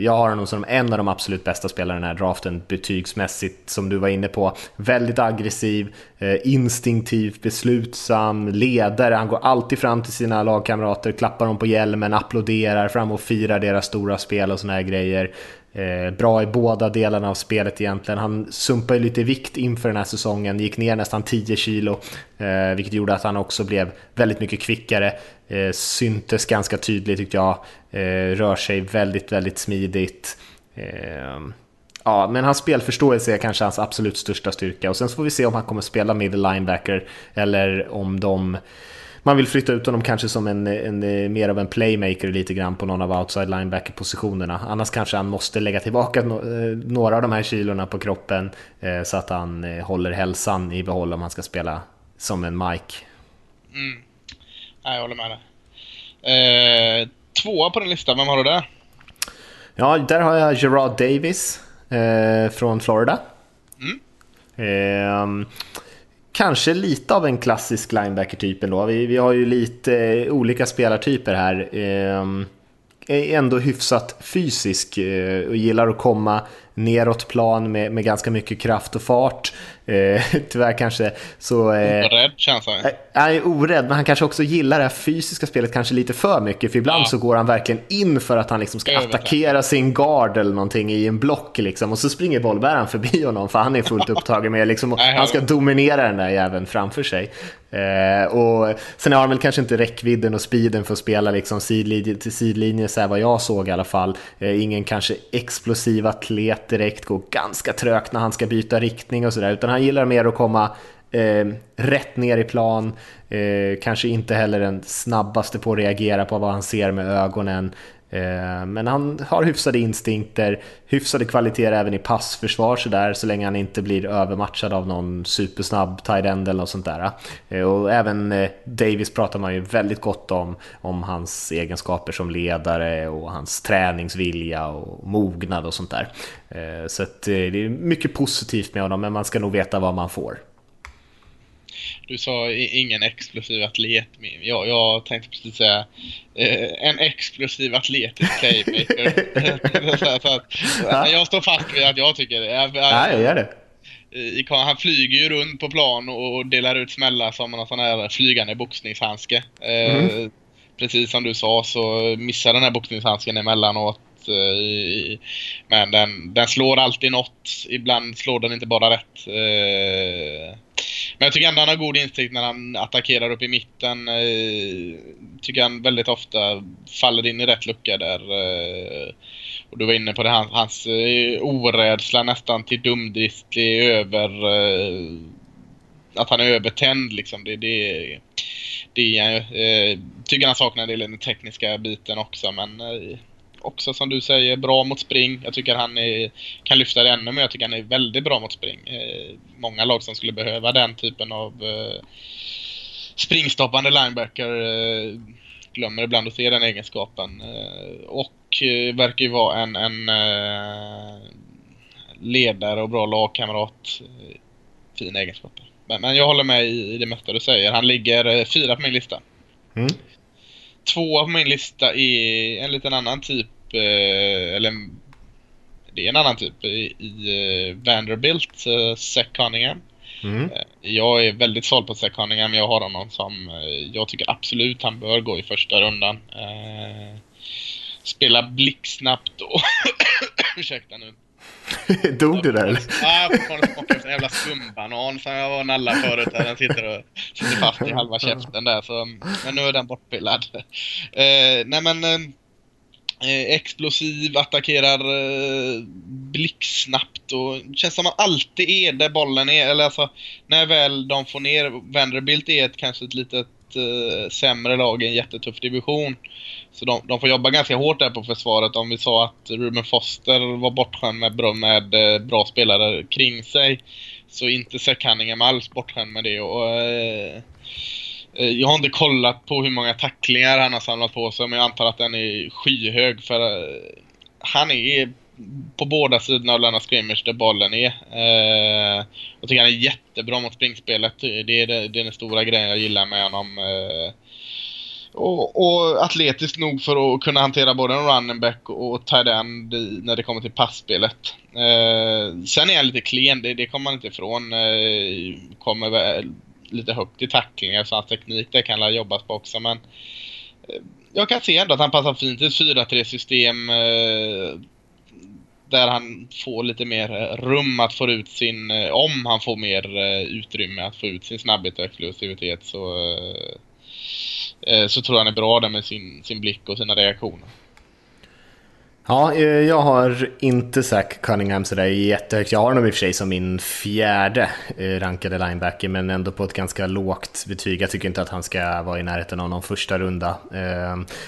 jag har honom som en av de absolut bästa spelarna i den här draften betygsmässigt, som du var inne på. Väldigt aggressiv, eh, instinktiv, beslutsam, ledare. Han går alltid fram till sina lagkamrater, klappar dem på hjälmen, applåderar, fram och firar deras stora spel och såna här grejer. Eh, bra i båda delarna av spelet egentligen. Han sumpade lite vikt inför den här säsongen, gick ner nästan 10 kilo, eh, vilket gjorde att han också blev väldigt mycket kvickare. Eh, syntes ganska tydligt tyckte jag, rör sig väldigt, väldigt smidigt. Ja, men hans spelförståelse är kanske hans absolut största styrka. Och sen så får vi se om han kommer spela middle linebacker eller om de man vill flytta ut honom kanske som en, en, mer av en playmaker lite grann på någon av outside linebacker-positionerna. Annars kanske han måste lägga tillbaka några av de här kilorna på kroppen eh, så att han eh, håller hälsan i behåll om han ska spela som en Mike. Mm. jag håller med dig. Eh, tvåa på din lista, vem har du där? Ja, där har jag Gerard Davis eh, från Florida. Mm. Eh, kanske lite av en klassisk linebacker-typ ändå. Vi, vi har ju lite eh, olika spelartyper här. Ehm, är ändå hyfsat fysisk eh, och gillar att komma neråt plan med, med ganska mycket kraft och fart. Eh, tyvärr kanske så... Eh, orädd känns han. Eh, han är orädd, men han kanske också gillar det här fysiska spelet kanske lite för mycket. För ibland ja. så går han verkligen in för att han liksom ska attackera sin guard eller någonting i en block. Liksom. Och så springer bollbäraren förbi honom för han är fullt upptagen med liksom, han ska dominera den där jäveln framför sig. Eh, och sen har han väl kanske inte räckvidden och speeden för att spela liksom sidlinje till sidlinje, så här vad jag såg i alla fall. Eh, ingen kanske explosiv atlet direkt, går ganska trögt när han ska byta riktning och sådär, utan han gillar mer att komma eh, rätt ner i plan, eh, kanske inte heller den snabbaste på att reagera på vad han ser med ögonen. Eh, men han har hyfsade instinkter, hyfsade kvaliteter även i passförsvar sådär, så länge han inte blir övermatchad av någon supersnabb tight end eller något sånt där. Eh, och även eh, Davis pratar man ju väldigt gott om, om hans egenskaper som ledare och hans träningsvilja och mognad och sånt där. Så det är mycket positivt med honom, men man ska nog veta vad man får. Du sa ingen explosiv atlet. Jag, jag tänkte precis säga eh, en explosiv atletisk playmaker. så, så att, ja. Jag står fast vid att jag tycker det. Jag, ja, jag gör det. Han flyger ju runt på plan och delar ut smällar som en sån här flygande boxningshandske. Eh, mm. Precis som du sa så missar den här boxningshandsken emellanåt Eh, men den, den slår alltid något. Ibland slår den inte bara rätt. Eh, men jag tycker ändå han har god instinkt när han attackerar upp i mitten. Eh, tycker han väldigt ofta faller in i rätt lucka där. Och du var inne på det, hans, hans orädsla nästan till dumdristig över... Att han är övertänd liksom. Det, det, det är eh, Tycker han saknar en del den tekniska biten också men också som du säger bra mot spring. Jag tycker han är, kan lyfta det ännu mer. Jag tycker han är väldigt bra mot spring. Eh, många lag som skulle behöva den typen av eh, springstoppande linebacker eh, glömmer ibland att se den egenskapen. Eh, och eh, verkar ju vara en, en eh, ledare och bra lagkamrat. Eh, fina egenskaper. Men, men, jag håller med i, i det mesta du säger. Han ligger eh, fyra på min lista. Mm. Två på min lista är en liten annan typ Eh, eller det är en annan typ i, i eh, Vanderbilt, uh, Zach Cunningham. Mm. Jag är väldigt såld på Zach Cunningham. Jag har honom som, jag tycker absolut han bör gå i första rundan. Spela blixtsnabbt och, ursäkta nu, Dog du där eller? Ja, jag får smaka en jävla skumbanan som jag var nalla förut. Där. Den sitter, och, sitter fast i halva käften där. Så, mm. men nu är den bortpillad. Eh, nej men eh, eh, explosiv, attackerar eh, blixtsnabbt och känns som att man alltid är där bollen är. Eller alltså, när väl de får ner, Vanderbilt är ett, kanske ett litet eh, sämre lag i en jättetuff division. Så de, de, får jobba ganska hårt där på försvaret. Om vi sa att Ruben Foster var bortskämd med, bra, med eh, bra spelare kring sig så inte Zack Cunningham alls bortskämd med det. Och, eh, eh, jag har inte kollat på hur många tacklingar han har samlat på sig, men jag antar att den är skyhög för eh, han är på båda sidorna av Lennart scrimmage där bollen är. Eh, jag tycker han är jättebra mot springspelet. Det är, det, det är den stora grejen jag gillar med honom. Eh, och, och atletisk nog för att kunna hantera både en running back och tight end när det kommer till passspelet. Eh, sen är han lite klen, det, det kommer man inte ifrån. Eh, kommer väl lite högt i tacklingar så hans teknik det kan jobbas på också men eh, jag kan se ändå att han passar fint i ett 4-3 system eh, där han får lite mer rum att få ut sin, eh, om han får mer eh, utrymme att få ut sin snabbhet och explosivitet så, eh, Eh, så tror jag han är bra där med sin, sin blick och sina reaktioner. Ja, eh, jag har inte Zack Cunningham sådär jättehögt. Jag har honom i och för sig som min fjärde eh, rankade linebacker, men ändå på ett ganska lågt betyg. Jag tycker inte att han ska vara i närheten av någon första runda.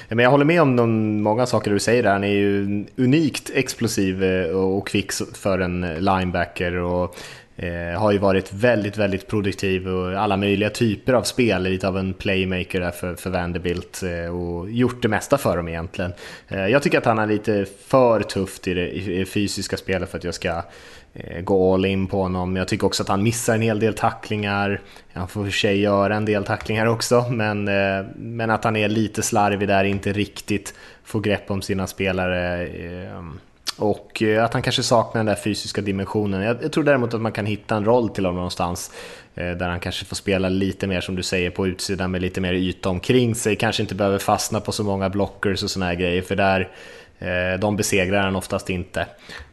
Men jag håller med om de många saker du säger där. Han är ju unikt explosiv och kvick för en linebacker. Och Eh, har ju varit väldigt, väldigt produktiv och alla möjliga typer av spel, lite av en playmaker där för, för Vanderbilt eh, och gjort det mesta för dem egentligen. Eh, jag tycker att han är lite för tufft i det, i det fysiska spelet för att jag ska eh, gå all in på honom. Jag tycker också att han missar en hel del tacklingar. Han får för sig göra en del tacklingar också, men, eh, men att han är lite slarvig där, inte riktigt får grepp om sina spelare. Eh, och eh, att han kanske saknar den där fysiska dimensionen. Jag, jag tror däremot att man kan hitta en roll till honom någonstans eh, där han kanske får spela lite mer som du säger på utsidan med lite mer yta omkring sig. Kanske inte behöver fastna på så många blockers och såna här grejer för där eh, de besegrar han oftast inte.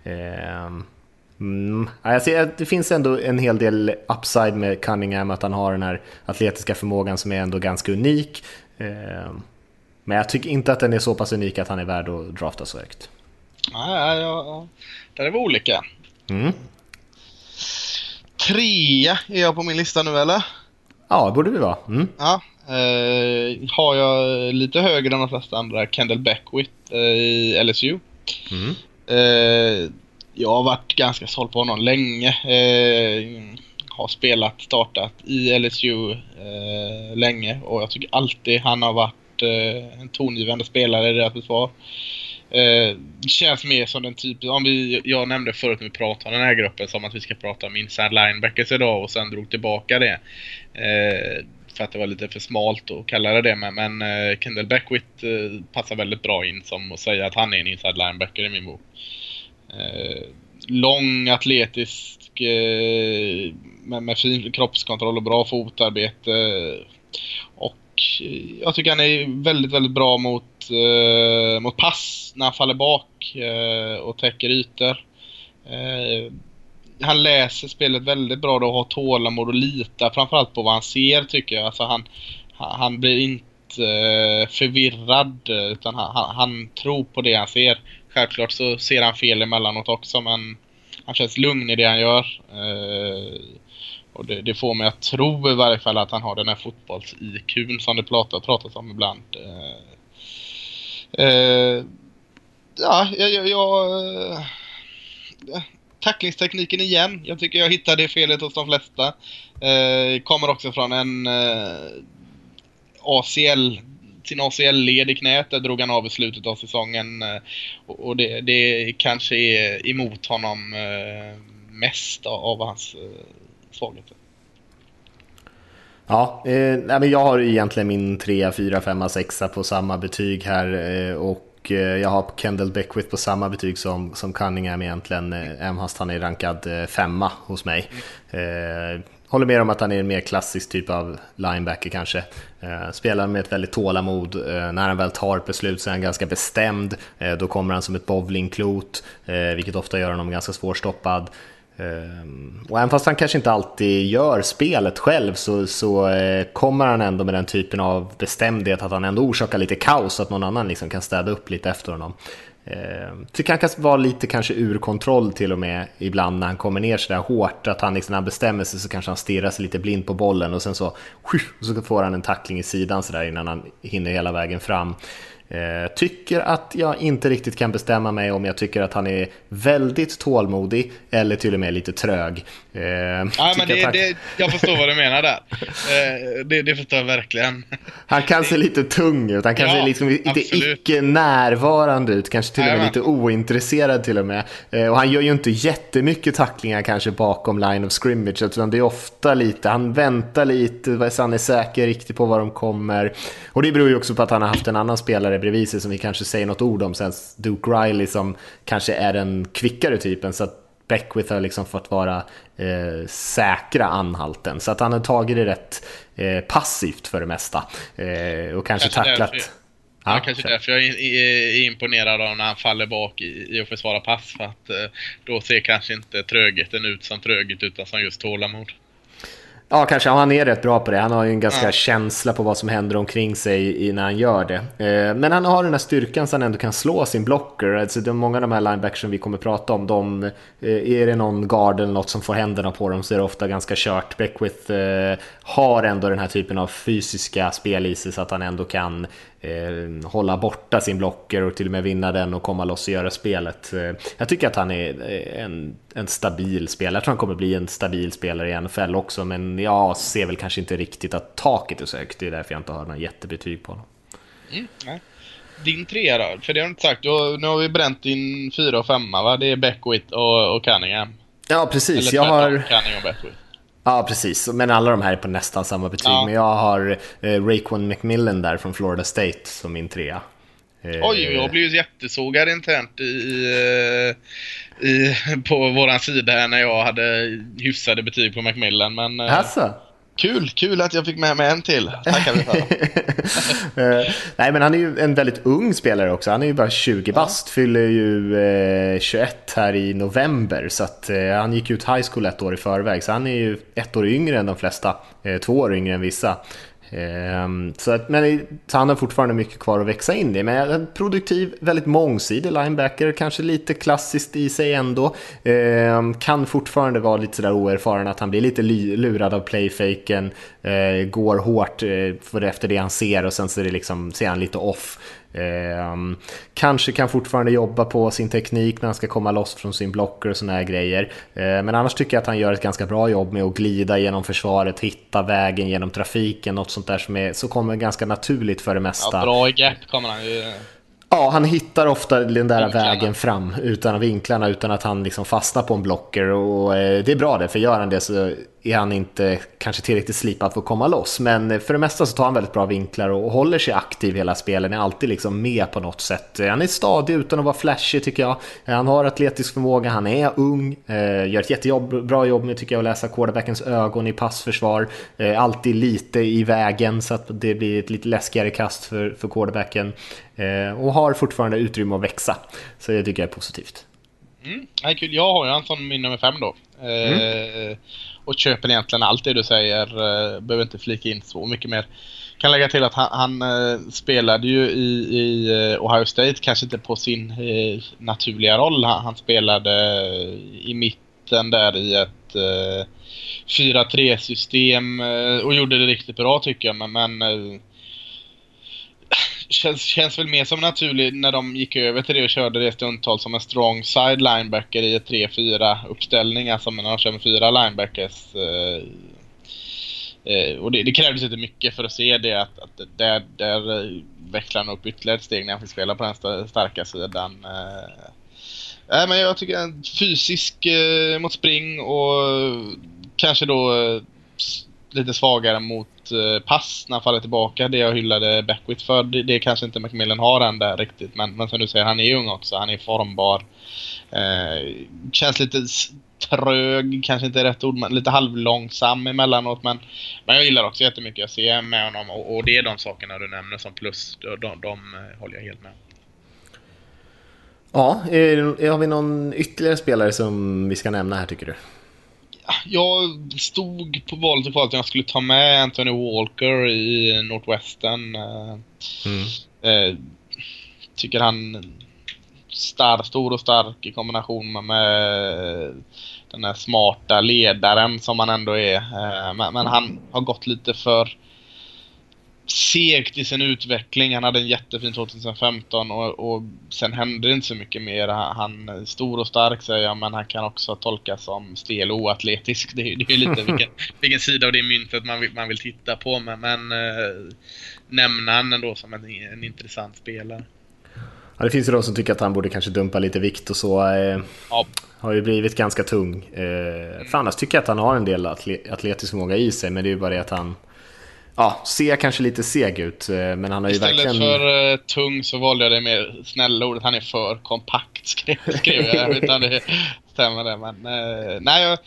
Ehm, mm. Alltså, det finns ändå en hel del upside med Cunningham, att han har den här atletiska förmågan som är ändå ganska unik. Ehm, men jag tycker inte att den är så pass unik att han är värd att drafta så högt. Nej, ja, där är vi olika. Mm. Trea är jag på min lista nu eller? Ja, det borde vi vara. Mm. Ja, eh, har jag lite högre än de flesta andra Kendall Beckwith eh, i LSU. Mm. Eh, jag har varit ganska såld på honom länge. Eh, har spelat, startat i LSU eh, länge och jag tycker alltid han har varit eh, en tongivande spelare i deras försvar. Eh, känns mer som den typen, om vi, jag nämnde förut när vi pratade om den här gruppen som att vi ska prata om inside linebackers idag och sen drog tillbaka det. Eh, för att det var lite för smalt att kalla det det. Men, men eh, Kendall Beckwith eh, passar väldigt bra in som att säga att han är en inside linebacker i min bok. Eh, lång, atletisk, eh, med, med fin kroppskontroll och bra fotarbete. Och Eh, jag tycker han är väldigt, väldigt bra mot, eh, mot pass när han faller bak eh, och täcker ytor. Eh, han läser spelet väldigt bra då och har tålamod och litar framförallt på vad han ser tycker jag. Alltså han, han blir inte eh, förvirrad eh, utan han, han, han, tror på det han ser. Självklart så ser han fel emellanåt också men han känns lugn i det han gör. Och det, det, får mig att tro i varje fall att han har den här fotbolls-IQn som det pratar, pratas om ibland. Eh, eh, ja, jag... jag, jag eh, tacklingstekniken igen. Jag tycker jag hittade det felet hos de flesta. Eh, kommer också från en eh, ACL sin ACL-led i knät. Där drog han av i slutet av säsongen. Eh, och det, det kanske är emot honom eh, mest av hans eh, svagheter. Ja, eh, jag har egentligen min 3, 4, 5, 6 på samma betyg här eh, och eh, jag har Kendall Beckwith på samma betyg som, som Cunningham egentligen, eh, även fast han är rankad femma hos mig. Eh, håller med om att han är en mer klassisk typ av linebacker kanske. Spelar med ett väldigt tålamod. När han väl tar ett beslut så är han ganska bestämd. Då kommer han som ett bowlingklot, vilket ofta gör honom ganska svårstoppad. Ehm, och även fast han kanske inte alltid gör spelet själv så, så eh, kommer han ändå med den typen av bestämdhet att han ändå orsakar lite kaos så att någon annan liksom kan städa upp lite efter honom. Ehm, tycker han kan vara lite kanske ur kontroll till och med ibland när han kommer ner sådär hårt att han liksom, när han bestämmer sig så kanske han stirrar sig lite blind på bollen och sen så, så får han en tackling i sidan sådär innan han hinner hela vägen fram. Eh, tycker att jag inte riktigt kan bestämma mig om jag tycker att han är väldigt tålmodig eller till och med lite trög. Eh, ja, men det, det, jag förstår vad du menar där. Eh, det, det förstår jag verkligen. Han kan se lite tung ut, han kan ja, se liksom lite icke närvarande ut, kanske till och med lite ointresserad till och med. Eh, och han gör ju inte jättemycket tacklingar kanske bakom line of scrimmage, utan det är ofta lite, han väntar lite så han är säker riktigt på var de kommer. Och det beror ju också på att han har haft en annan spelare bredvid sig som vi kanske säger något ord om sen, Duke Riley som kanske är den kvickare typen. Så att Beckwith har liksom fått vara eh, säkra anhalten. Så att han har tagit det rätt eh, passivt för det mesta. Eh, och kanske, kanske tacklat... Därför, ja, ja, kanske därför jag är imponerad av när han faller bak i, i att försvara pass. För att eh, då ser kanske inte trögheten ut som tröghet utan som just tålamod. Ja, kanske. Han är rätt bra på det. Han har ju en ganska ja. känsla på vad som händer omkring sig när han gör det. Eh, men han har den här styrkan så han ändå kan slå sin blocker. Alltså, det är många av de här linebackers som vi kommer prata om, de, eh, är det någon guard eller något som får händerna på dem så är det ofta ganska kört. Beckwith eh, har ändå den här typen av fysiska spel i sig så att han ändå kan eh, hålla borta sin blocker och till och med vinna den och komma loss och göra spelet. Eh, jag tycker att han är en, en stabil spelare. Jag tror han kommer bli en stabil spelare i NFL också, men jag ser väl kanske inte riktigt att taket är så högt. Det är därför jag inte har några jättebetyg på honom. Mm, nej. Din trea då? För det har du inte sagt. Nu har vi bränt din fyra och femma va? Det är Beckwith och, och Cunningham. Ja, precis. Eller jag har... Cunningham och Beckwith. Ja, precis. Men alla de här är på nästan samma betyg. Ja. Men jag har eh, Raekwon McMillan där från Florida State som min trea. Eh, Oj, jag blev ju jättesågad internt i, i, på våran sida här när jag hade hyfsade betyg på Macmillan. Men, eh, alltså? Kul, kul att jag fick med mig en till. Tackar vi för. uh, nej, men han är ju en väldigt ung spelare också. Han är ju bara 20 bast, ja. fyller ju uh, 21 här i november. Så att, uh, han gick ut high school ett år i förväg, så han är ju ett år yngre än de flesta. två år yngre än vissa. Ehm, så att, men han har fortfarande mycket kvar att växa in i. Men en produktiv, väldigt mångsidig linebacker, kanske lite klassiskt i sig ändå. Ehm, kan fortfarande vara lite sådär oerfaren, att han blir lite lurad av playfaken, eh, går hårt eh, för efter det han ser och sen så är det liksom, ser han lite off. Eh, kanske kan fortfarande jobba på sin teknik när han ska komma loss från sin blocker och såna här grejer. Eh, men annars tycker jag att han gör ett ganska bra jobb med att glida genom försvaret, hitta vägen genom trafiken, något sånt där som är, så kommer ganska naturligt för det mesta. Ja, bra i gap kommer han ju. Ja, han hittar ofta den där vinklarna. vägen fram utan vinklarna, utan att han liksom fastnar på en blocker. Och eh, det är bra det, för gör han det så är han inte kanske tillräckligt slipad för att komma loss. Men för det mesta så tar han väldigt bra vinklar och håller sig aktiv hela spelen, är alltid liksom med på något sätt. Han är stadig utan att vara flashig tycker jag. Han har atletisk förmåga, han är ung, eh, gör ett jättebra jobb med tycker jag att läsa quarterbackens ögon i passförsvar. Eh, alltid lite i vägen så att det blir ett lite läskigare kast för, för quarterbacken. Och har fortfarande utrymme att växa. Så det tycker jag är positivt. Mm, kul. Jag har ju en sån min nummer fem då. Mm. Eh, och köper egentligen allt det du säger. Eh, behöver inte flika in så mycket mer. Kan lägga till att han, han eh, spelade ju i, i eh, Ohio State, kanske inte på sin eh, naturliga roll. Han, han, spelade i mitten där i ett eh, 4-3 system och gjorde det riktigt bra tycker jag. Men, men känns, känns väl mer som naturligt när de gick över till det och körde det stundtal som en strong side linebacker i ett 3-4 uppställning. Alltså när de kör med fyra linebackers. Eh, eh, och det, det krävdes inte mycket för att se det att, att där, där vecklar han upp ytterligare ett steg när han fick spela på den starka sidan. Eh, men jag tycker en fysisk eh, mot spring och kanske då eh, lite svagare mot eh, pass när han faller tillbaka. Det jag hyllade Beckwith för. Det, det kanske inte Macmillan har än där riktigt. Men, men som du säger, han är ung också. Han är formbar. Eh, känns lite trög, kanske inte är rätt ord, men lite halvlångsam emellanåt. Men, men jag gillar också jättemycket jag ser med honom. Och, och det är de sakerna du nämner som plus. De, de, de eh, håller jag helt med Ja, är, har vi någon ytterligare spelare som vi ska nämna här tycker du? Jag stod på valet och kvalet att jag skulle ta med Anthony Walker i Northwestern. Eh, mm. Eh, tycker han star, stor och stark i kombination med, med den här smarta ledaren som han ändå är. Eh, men, men, han har gått lite för segt i sin utveckling. Han hade en jättefin 2015 och, och sen hände det inte så mycket mer. Han är stor och stark säger jag, men han kan också tolkas som stel och oatletisk. Det, det är lite vilken, vilken sida av det myntet man vill, man vill titta på. Men, men äh, nämna han ändå som en, en intressant spelare. Ja, det finns ju de som tycker att han borde kanske dumpa lite vikt och så. Eh, ja. Har ju blivit ganska tung. Eh, för annars tycker jag att han har en del atletisk förmåga i sig, men det är ju bara det att han ja, ser kanske lite seg ut, eh, men han har ju Istället verkligen... För uh, tung så valde jag det mer snälla ordet. Han är för kompakt, skrev, skrev jag. Jag vet inte om det stämmer det, men... Uh, nej, jag,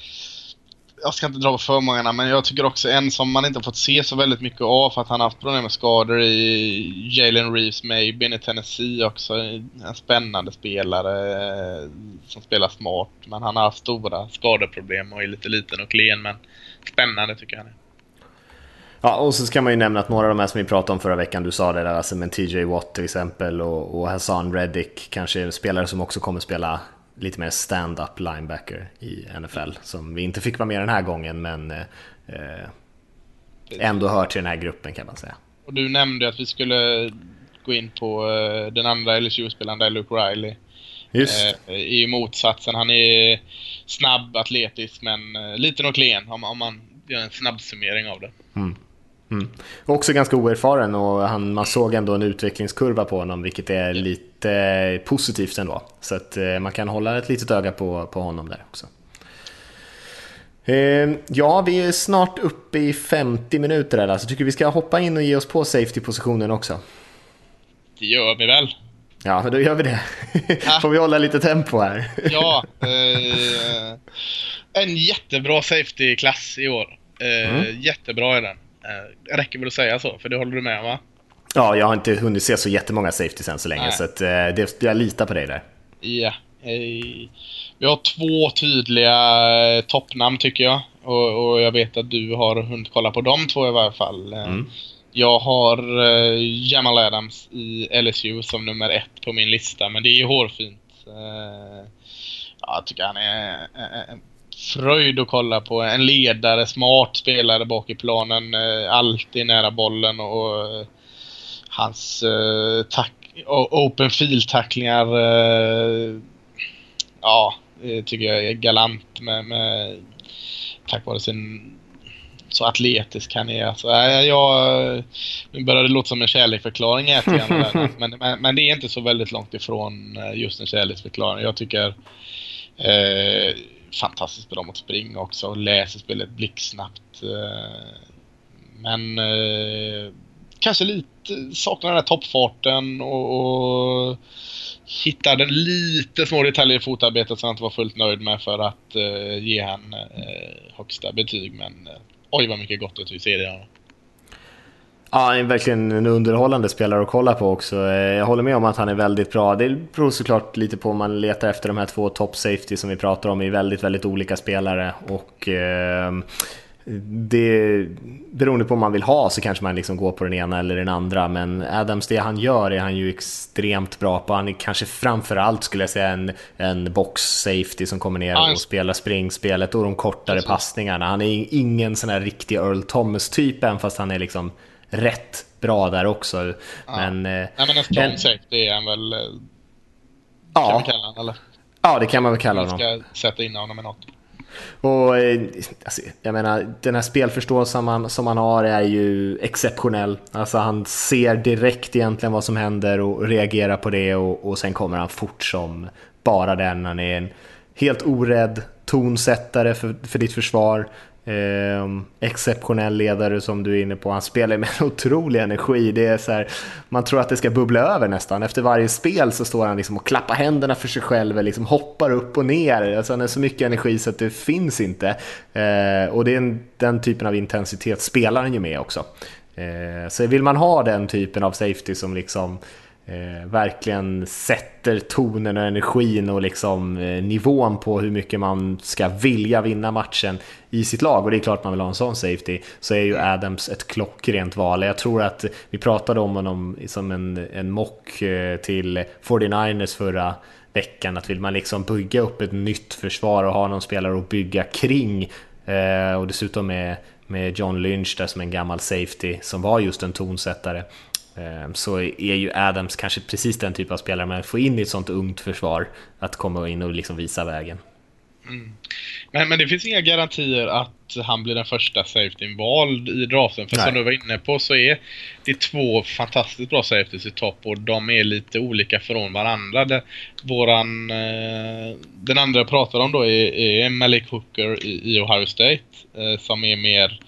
jag ska inte dra på för många men jag tycker också en som man inte fått se så väldigt mycket av för att han har haft problem med skador i Jalen Reeves Mabin i Tennessee också. En spännande spelare som spelar smart, men han har haft stora skadeproblem och är lite liten och klen, men spännande tycker jag. Ja, och så ska man ju nämna att några av de här som vi pratade om förra veckan, du sa det där, alltså med TJ Watt till exempel och, och Hassan Reddick, kanske spelare som också kommer spela lite mer stand-up linebacker i NFL, som vi inte fick vara med den här gången, men eh, ändå hör till den här gruppen kan man säga. Och du nämnde att vi skulle gå in på eh, den andra LSU-spelaren där, Luke Riley. Just. Eh, I motsatsen, han är snabb, atletisk, men eh, liten och klen om, om man gör en snabb summering av det. Mm. Mm. Också ganska oerfaren och han, man såg ändå en utvecklingskurva på honom vilket är lite positivt ändå. Så att eh, man kan hålla ett litet öga på, på honom där också. Eh, ja, vi är snart uppe i 50 minuter eller så tycker vi ska hoppa in och ge oss på safety-positionen också. Det gör vi väl. Ja, men då gör vi det. Får vi hålla lite tempo här. ja, eh, en jättebra safety-klass i år. Eh, mm. Jättebra är den. Eh, räcker väl att säga så, för det håller du med va? Ja, jag har inte hunnit se så jättemånga safeties än så länge, Nej. så att, eh, det, jag litar på dig där. Ja. Eh, vi har två tydliga eh, toppnamn tycker jag. Och, och, jag vet att du har hunnit kolla på de två i varje fall. Mm. Jag har Jamal Adams i LSU som nummer ett på min lista, men det är ju hårfint. Uh, jag tycker han är en fröjd att kolla på. En ledare, smart spelare bak i planen, uh, alltid nära bollen och uh, hans tack open field-tacklingar ja, tycker jag är galant med, med tack vare sin så atletisk han är. Alltså, jag, nu börjar det låta som en kärleksförklaring men, men, men det är inte så väldigt långt ifrån eh, just en kärleksförklaring. Jag tycker eh, fantastiskt bra mot spring också. Läser spelet blixtsnabbt. Eh, men eh, kanske lite saknar den här toppfarten och, och hittade lite små detaljer i fotarbetet som jag inte var fullt nöjd med för att eh, ge han eh, högsta betyg. Men oj vad mycket gott att vi ser det. Ja, han är verkligen en underhållande spelare att kolla på också. Jag håller med om att han är väldigt bra. Det beror såklart lite på om man letar efter de här två top safety som vi pratar om, är väldigt, väldigt olika spelare. Och eh, det, beroende på vad man vill ha så kanske man liksom går på den ena eller den andra men Adams, det han gör är han ju extremt bra på. Han är kanske framförallt skulle jag säga en, en box safety som kommer ner och spelar springspelet och de kortare passningarna. Han är ingen sån här riktig Earl Thomas typ även fast han är liksom rätt bra där också. Ja. Men, eh, Nej men en strong safety är han väl... Eh, ja. Kan vi kalla honom eller? Ja det kan man väl kalla honom. Vi ska sätta in honom i något. Och eh, alltså, jag menar, den här spelförståelsen man, som han har är ju exceptionell. Alltså han ser direkt egentligen vad som händer och reagerar på det och, och sen kommer han fort som bara den. Han är en helt orädd tonsättare för, för ditt försvar. Eh, exceptionell ledare som du är inne på. Han spelar med en otrolig energi. Det är så här, man tror att det ska bubbla över nästan. Efter varje spel så står han liksom och klappar händerna för sig själv, liksom hoppar upp och ner. Alltså han har så mycket energi så att det finns inte. Eh, och det är en, den typen av intensitet spelar han ju med också. Eh, så vill man ha den typen av safety som liksom eh, verkligen sätter tonen och energin och liksom eh, nivån på hur mycket man ska vilja vinna matchen i sitt lag. Och det är klart man vill ha en sån safety så är ju Adams ett klockrent val. Jag tror att vi pratade om honom som en, en mock eh, till 49ers förra veckan. Att vill man liksom bygga upp ett nytt försvar och ha någon spelare att bygga kring eh, och dessutom med, med John Lynch där som en gammal safety som var just en tonsättare så är ju Adams kanske precis den typ av spelare man får in i ett sånt ungt försvar att komma in och liksom visa vägen. Mm. Men, men det finns inga garantier att han blir den första safetyn vald i draften. För Nej. som du var inne på så är det två fantastiskt bra safeties i topp och de är lite olika från varandra. Det, våran, eh, den andra jag pratar om då är, är Malik Hooker i, i Ohio State eh, som är mer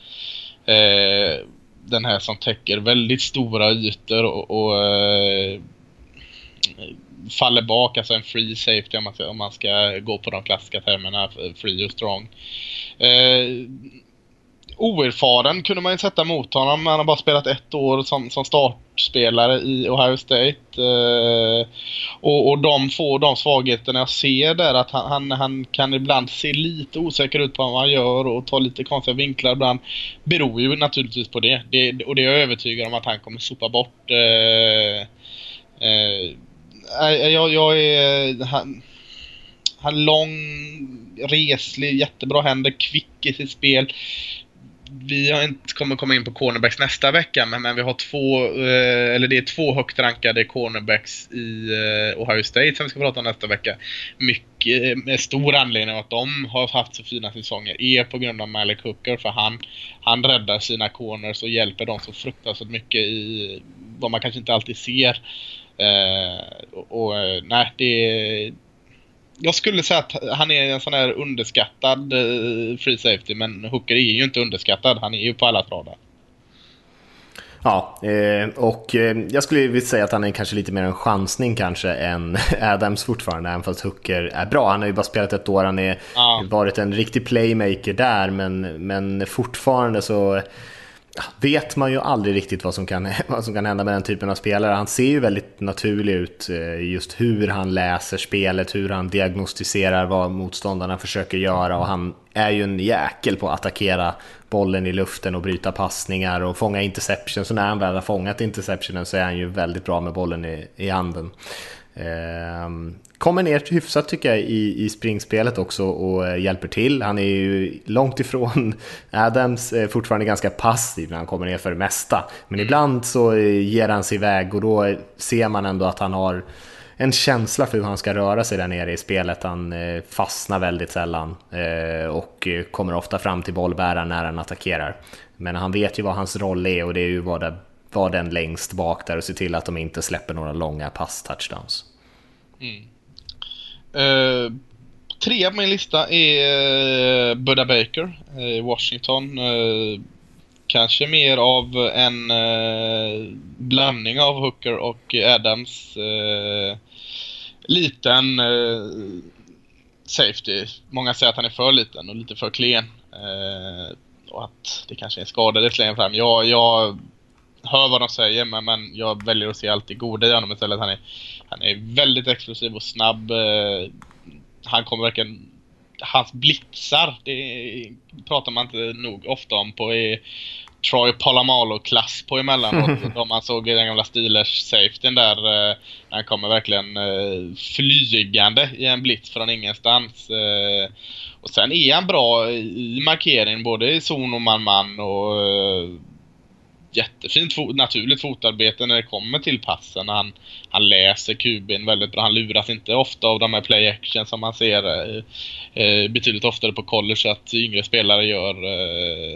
eh, den här som täcker väldigt stora ytor och, och eh, faller bak, alltså en free safety om man, ska, om man ska gå på de klassiska termerna, free och strong. Eh, oerfaren kunde man ju sätta mot honom. Han har bara spelat ett år som, som startspelare i Ohio State. Eh, och, och de få de svagheterna jag ser där att han, han, han, kan ibland se lite osäker ut på vad han gör och ta lite konstiga vinklar ibland. Beror ju naturligtvis på det. det och det är jag övertygad om att han kommer sopa bort. Eh, eh, jag, jag är... Han, han lång, reslig, jättebra händer, kvick i sitt spel vi har inte kommer komma in på cornerbacks nästa vecka, men, men vi har två, eh, eller det är två högt rankade cornerbacks i eh, Ohio State som vi ska prata om nästa vecka. Mycket, eh, med stor anledning av att de har haft så fina säsonger är på grund av Malik Hooker, för han, han räddar sina corners och hjälper dem så fruktansvärt mycket i vad man kanske inte alltid ser. Eh, och, och eh, nej, det jag skulle säga att han är en sån här underskattad uh, free safety, men Hooker är ju inte underskattad. Han är ju på alla radar. Ja, eh, och eh, jag skulle vilja säga att han är kanske lite mer en chansning kanske än Adams fortfarande, även fast Hooker är bra. Han har ju bara spelat ett år, han har ja. varit en riktig playmaker där, men, men fortfarande så vet man ju aldrig riktigt vad som, kan, vad som kan hända med den typen av spelare. Han ser ju väldigt naturlig ut, eh, just hur han läser spelet, hur han diagnostiserar vad motståndarna försöker göra och han är ju en jäkel på att attackera bollen i luften och bryta passningar och fånga interception. Så när han väl har fångat interceptionen så är han ju väldigt bra med bollen i, i handen. Ehm, Kommer ner hyfsat tycker jag i, i springspelet också och eh, hjälper till. Han är ju långt ifrån Adams, eh, fortfarande ganska passiv när han kommer ner för det mesta. Men ibland så eh, ger han sig iväg och då ser man ändå att han har en känsla för hur han ska röra sig där nere i spelet. Han fastnar väldigt sällan och kommer ofta fram till bollbäraren när han attackerar. Men han vet ju vad hans roll är och det är ju vara var den längst bak där och se till att de inte släpper några långa pass-touchdowns. Mm. Eh, uh, trea på min lista är eh, uh, Budda Baker eh, i uh, Washington. Uh, kanske mer av en blandning av Hooker och Adams. liten safety. Många säger att han är för liten och lite för klen. och att det kanske är en skada det längre fram. Jag, jag hör vad de säger men, men jag väljer att se allt det goda i honom istället. Han är, han är väldigt explosiv och snabb. Eh, han kommer verkligen... Hans blixar, det pratar man inte nog ofta om på i Troy Polamalu-klass på emellanåt. de man såg i den gamla Steelers-safetyn där. Eh, han kommer verkligen eh, flygande i en blitz från ingenstans. och sen är han bra i markering både i zon och man-man och jättefint fo naturligt fotarbete när det kommer till passen. Han, han läser QB'n väldigt bra. Han luras inte ofta av de här play action som man ser eh, eh, betydligt oftare på college att yngre spelare gör. Eh,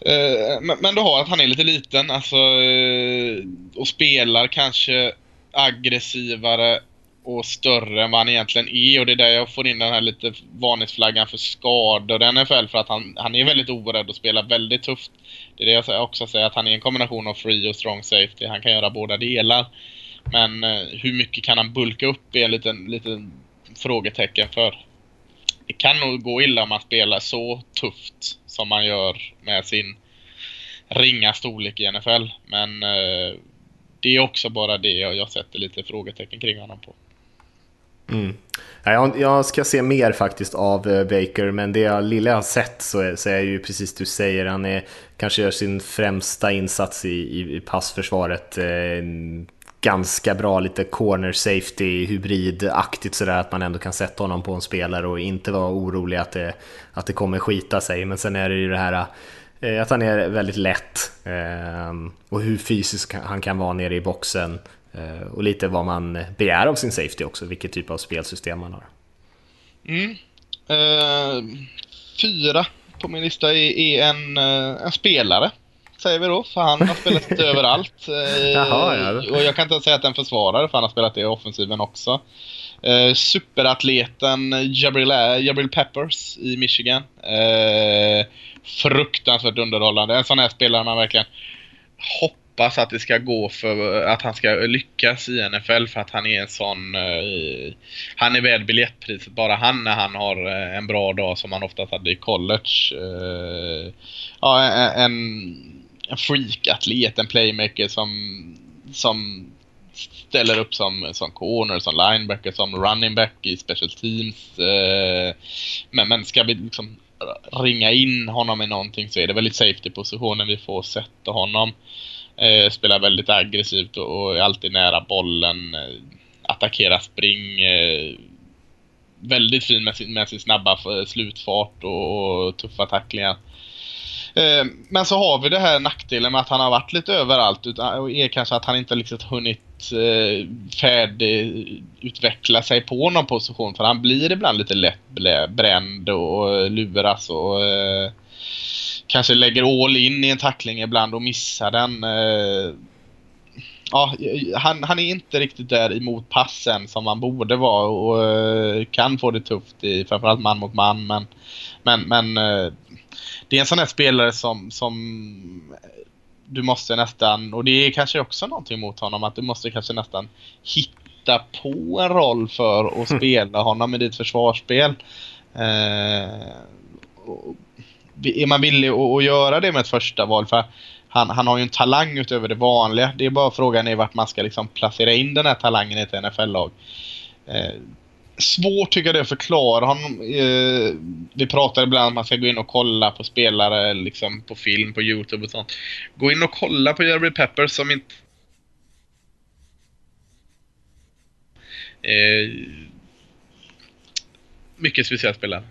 eh, men, men du har att han är lite liten alltså, eh, och spelar kanske aggressivare och större än vad han egentligen är och det är där jag får in den här lite varningsflaggan för skador i NFL för att han, han är väldigt orädd och spelar väldigt tufft. Det är det jag också säger att han är en kombination av free och strong safety. Han kan göra båda delar. Men eh, hur mycket kan han bulka upp är en liten, liten frågetecken för. Det kan nog gå illa om man spelar så tufft som man gör med sin ringa storlek i NFL. Men eh, det är också bara det jag sätter lite frågetecken kring honom på. Mm. Jag, jag ska se mer faktiskt av eh, Baker, men det jag lilla har sett så är, så är ju precis du säger, han är, kanske gör sin främsta insats i, i, i passförsvaret. Eh, ganska bra, lite corner safety hybridaktigt sådär att man ändå kan sätta honom på en spelare och inte vara orolig att det, att det kommer skita sig. Men sen är det ju det här eh, att han är väldigt lätt ehm, och hur fysisk han kan vara nere i boxen. Eh, och lite vad man begär av sin safety också, vilket typ av spelsystem man har. Mm. Uh, fyra på min lista är, är en, uh, en, spelare, säger vi då, för han har spelat lite överallt. Uh, Jaha, ja. Och jag kan inte säga att en försvarare, för han har spelat det i offensiven också. Uh, superatleten Jabril, Jabril Peppers i Michigan. Uh, fruktansvärt underhållande. En sån här spelare man verkligen hoppas hoppas att det ska gå för eh, att han ska lyckas i NFL för att han är en sån... Uh, han är värd biljettpriset bara han när han har eh, en bra dag som han oftast hade i college. Uh, ja, en, en freak-atlet, en playmaker som, som ställer upp som, som corner, som linebacker, som running back i special teams. men, men ska vi liksom ringa in honom i någonting så är det väl i safety-positionen vi får sätta honom. Eh, spelar väldigt aggressivt och, och, är alltid nära bollen. Eh, attackerar spring. Eh, väldigt fin med sin, med sin snabba slutfart och, och tuffa tacklingar. Eh, men så har vi det här nackdelen med att han har varit lite överallt och är kanske att han inte liksom hunnit eh, färdigutveckla sig på någon position för han blir ibland lite lätt bränd och luras och eh, kanske lägger all in i en tackling ibland och missar den. Ja, han, han är inte riktigt där emot passen som han borde vara och kan få det tufft i framförallt man mot man men men, men det är en sån här spelare som, som du måste nästan, och det är kanske också någonting mot honom, att du måste kanske nästan hitta på en roll för att spela honom i ditt försvarsspel. Eh, är man villig att, att, göra det med ett första val? För han, han har ju en talang utöver det vanliga. Det är bara frågan är vart man ska liksom placera in den här talangen i ett NFL-lag. Eh, svårt tycker jag det är att förklara honom. Eh, vi pratar ibland om att man ska gå in och kolla på spelare liksom på film, på Youtube och sånt. Gå in och kolla på Jerry Pepper som inte... Eh, mycket speciell spelare.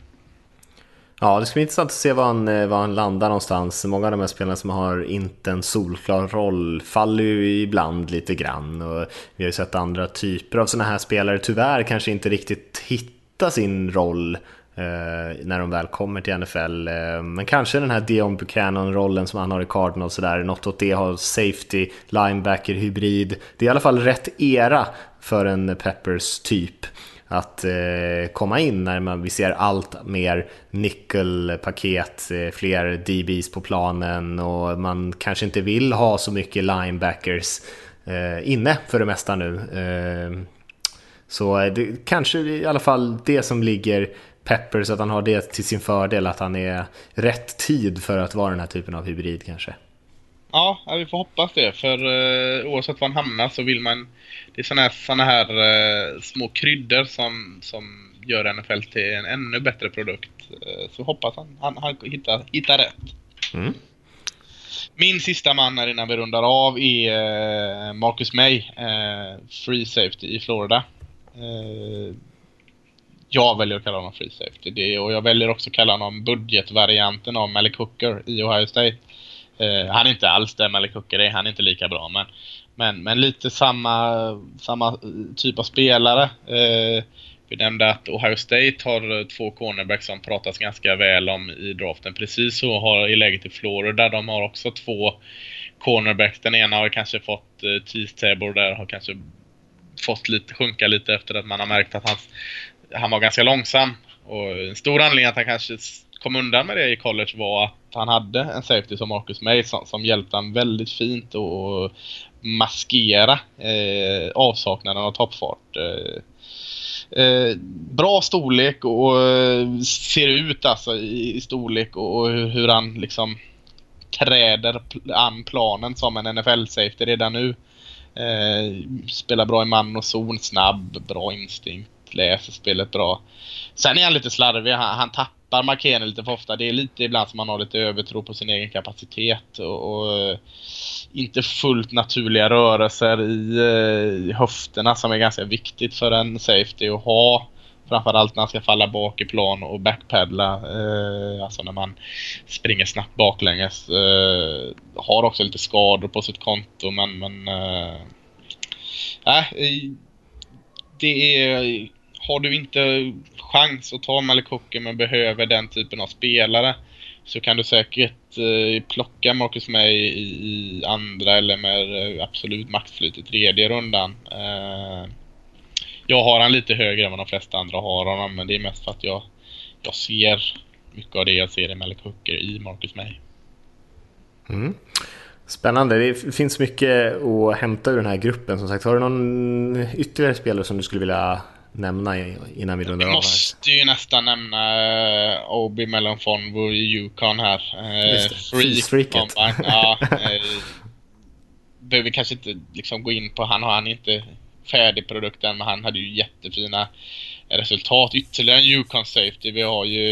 Ja, det ska bli intressant att se var han, eh, var han landar någonstans. Många av de här spelarna som har inte en solklar roll faller ju ibland lite grann. Och vi har ju sett andra typer av sådana här spelare tyvärr kanske inte riktigt hitta sin roll eh, när de väl kommer till NFL. Eh, men kanske den här Dion Buchanan-rollen som han har i Cardinals sådär, något åt det har safety, linebacker, hybrid. Det är i alla fall rätt era för en Peppers typ att eh, komma in när man, vi ser allt mer nickelpaket, eh, fler DBs på planen och man kanske inte vill ha så mycket linebackers eh, inne för det mesta nu. Eh, så det kanske i alla fall det som ligger Pepper så att han har det till sin fördel, att han är rätt tid för att vara den här typen av hybrid kanske. Ja, vi får hoppas det. För uh, oavsett var han hamnar så vill man... Det är såna här, såna här uh, små kryddor som, som gör NFL till en ännu bättre produkt. Uh, så hoppas han, han, han hittar, hittar rätt. Mm. Min sista man här innan vi rundar av är Marcus May, Free Safety i Florida. Jag väljer att kalla honom Free Safety. Det, och jag väljer också att kalla honom budgetvarianten av Malik Hooker i Ohio State. Eh, han är inte alls där Malik Hooker är, han är inte lika bra men, men, men lite samma, samma eh, typ av spelare. Eh, vi nämnde att Ohio State har två cornerbacks som pratas ganska väl om i draften. Precis så har i läget i Florida. De har också två cornerbacks. Den ena har kanske fått eh, Tease Tabor där har kanske fått lite, sjunka lite efter att man har märkt att han, han var ganska långsam. Och en stor anledning att han kanske kom undan med det i college var att han hade en safety som Marcus May som, som hjälpte han väldigt fint att maskera eh, avsaknaden av toppfart. Eh, eh, bra storlek och eh, ser ut alltså i, i storlek och, och, hur han liksom träder an planen som en NFL-safety redan nu. Eh, spelar bra i man och zon, snabb, bra instinkt, läser spelet bra. Sen är han lite slarvig. Han, han tappar markeringen lite för ofta. Det är lite ibland som man har lite övertro på sin egen kapacitet och, och eh, inte fullt naturliga rörelser i, eh, i höfterna som är ganska viktigt för en safety att ha. Framförallt när han ska falla bak i plan och backpedla. Eh, alltså när man springer snabbt baklänges. Eh, har också lite skador på sitt konto men... men eh, det är har du inte chans att ta Malik Hooker men behöver den typen av spelare så kan du säkert eh, plocka Marcus May i, i, andra eller med eh, absolut maxflyt i tredje rundan. Eh, jag har han lite högre än vad de flesta andra har honom men det är mest för att jag, jag ser mycket av det jag ser i Malik Hooker i Marcus May. Mm. Spännande. Det finns mycket att hämta ur den här gruppen som sagt. Har du någon ytterligare spelare som du skulle vilja nämna innan vi rundar av här? Vi måste ju nästan nämna uh, Obi Melonfonvo i Yukon här. Uh, Freak ja, uh, behöver kanske inte liksom gå in på, han har han inte färdig produkt än, men han hade ju jättefina resultat. Ytterligare en Yukon Safety. Vi har ju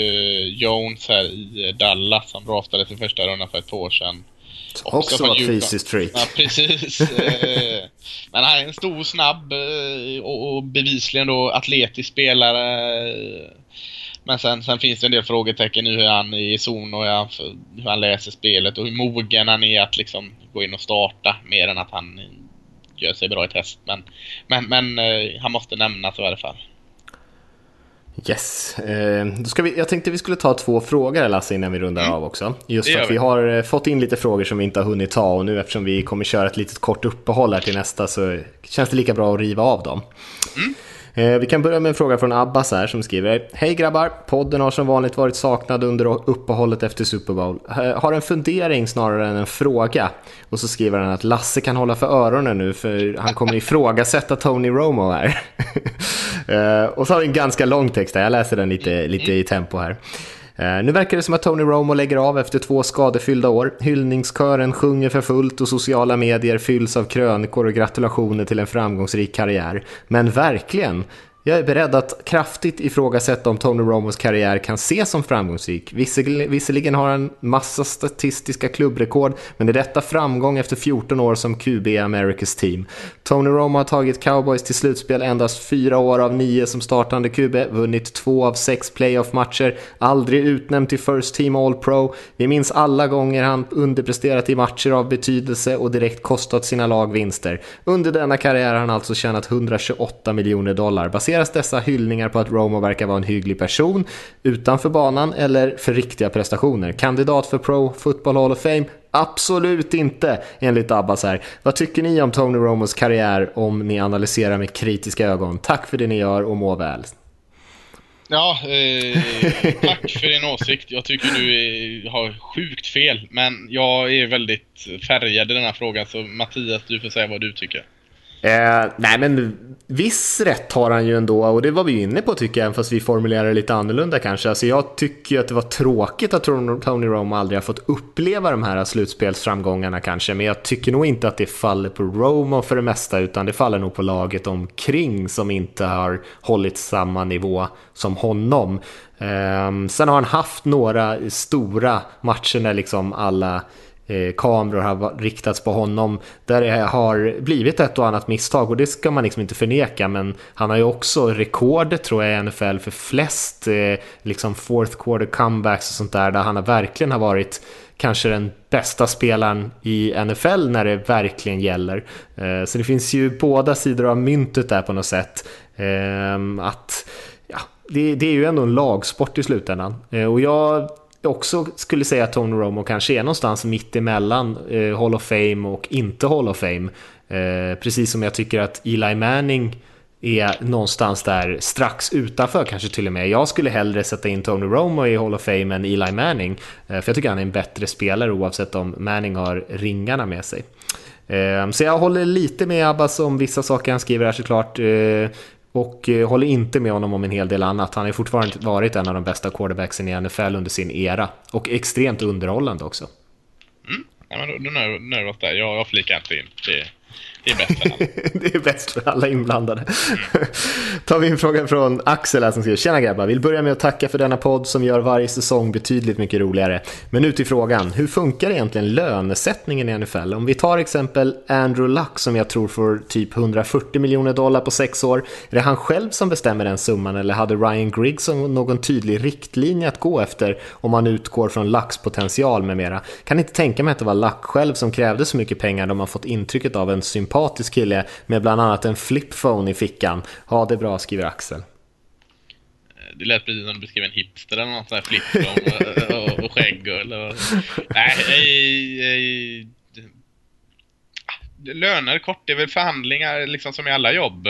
Jones här i Dallas som draftades i första rundan för ett år sedan. Också, också var ett fysiskt freak. Ja, precis. Eh, men han är en stor, snabb eh, och bevisligen då atletisk spelare. Men sen, sen finns det en del frågetecken i hur han är i zon och hur han läser spelet och hur mogen han är att liksom gå in och starta mer än att han gör sig bra i test. Men, men, men eh, han måste nämnas i alla fall. Yes, eh, då ska vi, jag tänkte vi skulle ta två frågor Lasse innan vi rundar mm. av också. Just för att vi. vi har eh, fått in lite frågor som vi inte har hunnit ta och nu eftersom vi kommer köra ett litet kort uppehåll här till nästa så känns det lika bra att riva av dem. Mm. Eh, vi kan börja med en fråga från Abbas här som skriver Hej grabbar! Podden har som vanligt varit saknad under uppehållet efter Super Bowl. Eh, har en fundering snarare än en fråga. Och så skriver han att Lasse kan hålla för öronen nu för han kommer ifrågasätta Tony Romo här. Eh, och så har vi en ganska lång text här, jag läser den lite, lite i tempo här. Eh, nu verkar det som att Tony Romo lägger av efter två skadefyllda år. Hyllningskören sjunger för fullt och sociala medier fylls av krönikor och gratulationer till en framgångsrik karriär. Men verkligen, jag är beredd att kraftigt ifrågasätta om Tony Romos karriär kan ses som framgångsrik. Visserligen har han massa statistiska klubbrekord, men är detta framgång efter 14 år som QB i Americas team? Tony Romo har tagit Cowboys till slutspel endast fyra år av nio som startande QB, vunnit två av sex playoff-matcher, aldrig utnämnd till First Team All-Pro. Vi minns alla gånger han underpresterat i matcher av betydelse och direkt kostat sina lag vinster. Under denna karriär har han alltså tjänat 128 miljoner dollar, baseras dessa hyllningar på att Romo verkar vara en hygglig person utanför banan eller för riktiga prestationer? Kandidat för Pro Football Hall of Fame? Absolut inte, enligt Abbas här. Vad tycker ni om Tony Romos karriär om ni analyserar med kritiska ögon? Tack för det ni gör och må väl. Ja, eh, tack för din åsikt. Jag tycker du är, har sjukt fel. Men jag är väldigt färgad i den här frågan, så Mattias, du får säga vad du tycker. Eh, nej men viss rätt har han ju ändå och det var vi inne på tycker jag, fast vi formulerar det lite annorlunda kanske. Alltså jag tycker ju att det var tråkigt att Tony Romo aldrig har fått uppleva de här slutspelsframgångarna kanske, men jag tycker nog inte att det faller på Romo för det mesta, utan det faller nog på laget omkring som inte har hållit samma nivå som honom. Eh, sen har han haft några stora matcher när liksom alla Eh, kameror har riktats på honom där det har blivit ett och annat misstag och det ska man liksom inte förneka men han har ju också rekordet tror jag i NFL för flest eh, liksom fourth quarter comebacks och sånt där där han har verkligen har varit kanske den bästa spelaren i NFL när det verkligen gäller. Eh, så det finns ju båda sidor av myntet där på något sätt. Eh, att ja, det, det, är ju ändå en lagsport i slutändan eh, och jag också skulle säga att Tony Romo kanske är någonstans mitt emellan eh, Hall of Fame och inte Hall of Fame. Eh, precis som jag tycker att Eli Manning är någonstans där strax utanför kanske till och med. Jag skulle hellre sätta in Tony Romo i Hall of Fame än Eli Manning. Eh, för jag tycker han är en bättre spelare oavsett om Manning har ringarna med sig. Eh, så jag håller lite med Abbas om vissa saker han skriver här såklart. Eh, och eh, håller inte med honom om en hel del annat. Han har fortfarande varit en av de bästa quarterbacksen i NFL under sin era. Och extremt underhållande också. Mm. Ja, men då, då nöjer vi oss där. Jag, jag flikar inte in. Det, det är bäst för alla. det är bäst för alla inblandade. Mm. Tar vi en fråga från Axel här som skriver Tjena grabbar, vill börja med att tacka för denna podd som gör varje säsong betydligt mycket roligare. Men nu till frågan, hur funkar egentligen lönesättningen i NFL? Om vi tar exempel Andrew Luck som jag tror får typ 140 miljoner dollar på sex år. Är det han själv som bestämmer den summan eller hade Ryan Griggs någon tydlig riktlinje att gå efter om man utgår från Lucks potential med mera? Kan inte tänka mig att det var Luck själv som krävde så mycket pengar då man fått intrycket av en sympatisk sympatisk kille med bland annat en flipphone i fickan. Ha det bra, skriver Axel. Det lät precis som du beskrev en hipster eller något sånt där flipphone och, och, och skägg eller... Nej, ej, ej, löner kort, det är väl förhandlingar liksom som i alla jobb.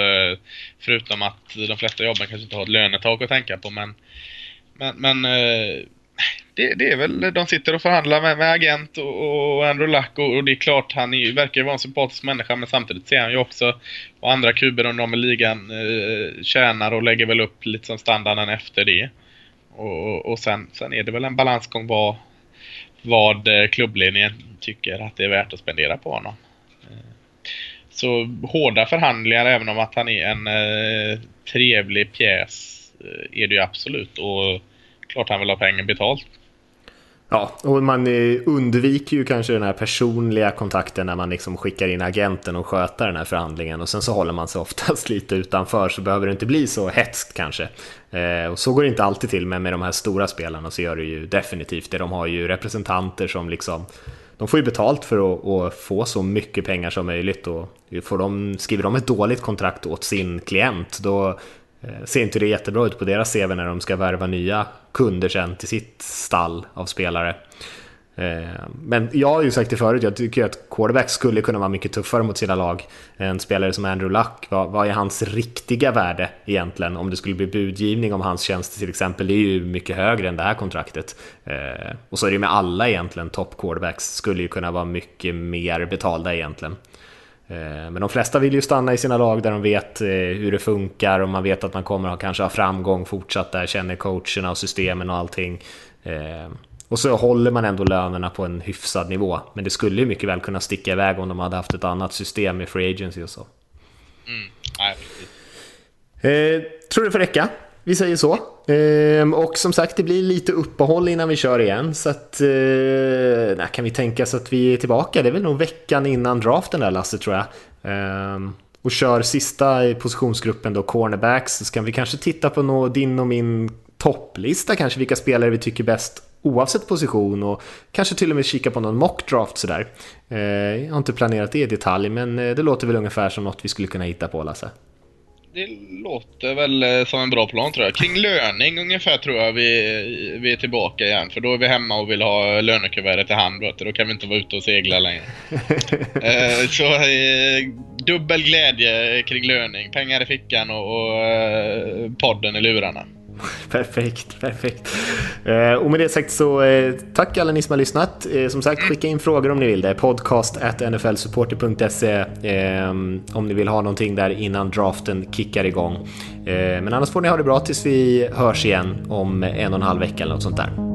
Förutom att de flesta jobben kanske inte har ett lönetak att tänka på men... Men, men eh, det, det, är väl, de sitter och förhandlar med, med agent och, och Andrew Luck och, och, det är klart han är, verkar ju vara en sympatisk människa men samtidigt ser han ju också vad andra kuber runt om i ligan eh, tjänar och lägger väl upp lite som standarden efter det. Och, och, och sen, sen är det väl en balansgång vad, vad eh, klubbledningen tycker att det är värt att spendera på honom. Eh, så hårda förhandlingar även om att han är en eh, trevlig pjäs eh, är det ju absolut. Och klart han vill ha pengen betalt. Ja, och man eh, undviker ju kanske den här personliga kontakten när man liksom skickar in agenten och sköter den här förhandlingen och sen så håller man sig oftast lite utanför så behöver det inte bli så hetskt kanske. Eh, och så går det inte alltid till men med de här stora spelarna så gör det ju definitivt det. De har ju representanter som liksom de får ju betalt för att, att, få så mycket pengar som möjligt och får de, skriver de ett dåligt kontrakt åt sin klient då Eh, ser inte det jättebra ut på deras CV när de ska värva nya kunder sen till sitt stall av spelare. Eh, men jag har ju sagt det förut, jag tycker att quarterback skulle kunna vara mycket tuffare mot sina lag. En spelare som Andrew Luck, vad, är hans riktiga värde egentligen? Om det skulle bli budgivning om hans tjänster till exempel, det är ju mycket högre än det här kontraktet. Eh, och så är det ju med alla egentligen, top quarterbacks skulle ju kunna vara mycket mer betalda egentligen. Eh, men de flesta vill ju stanna i sina lag där de vet eh, hur det funkar och man vet att man kommer att kanske ha framgång fortsatt där, känner coacherna och systemen och allting. Eh, och så håller man ändå lönerna på en hyfsad nivå. Men det skulle ju mycket väl kunna sticka iväg om de hade haft ett annat system med free agency och så. Mm. Nej, tror det får räcka. Vi säger så. Ehm, och som sagt, det blir lite uppehåll innan vi kör igen. Så att, eh, kan vi tänka oss att vi är tillbaka? Det är väl nog veckan innan draften där Lasse, tror jag. Ehm, och kör sista i positionsgruppen då, cornerbacks. Så ska vi kanske titta på nå, din och min topplista kanske, vilka spelare vi tycker bäst oavsett position och kanske till och med kika på någon mockdraft sådär. Ehm, jag har inte planerat det i detalj, men eh, det låter väl ungefär som något vi skulle kunna hitta på, Lasse det låter väl eh, som en bra plan tror jag. Kring löning ungefär tror jag vi, vi är tillbaka igen. För då är vi hemma och vill ha lönekuvertet i hand. Vet du. Då kan vi inte vara ute och segla längre. eh, så eh, dubbel glädje kring löning. Pengar i fickan och, och eh, podden i lurarna. Perfekt, perfekt. Eh, och med det sagt så eh, tack alla ni som har lyssnat. Eh, som sagt, skicka in frågor om ni vill. Det är podcast nflsupporter.se om ni vill ha någonting där innan draften kickar igång. Men annars får ni ha det bra tills vi hörs igen om en och en halv vecka eller något sånt där.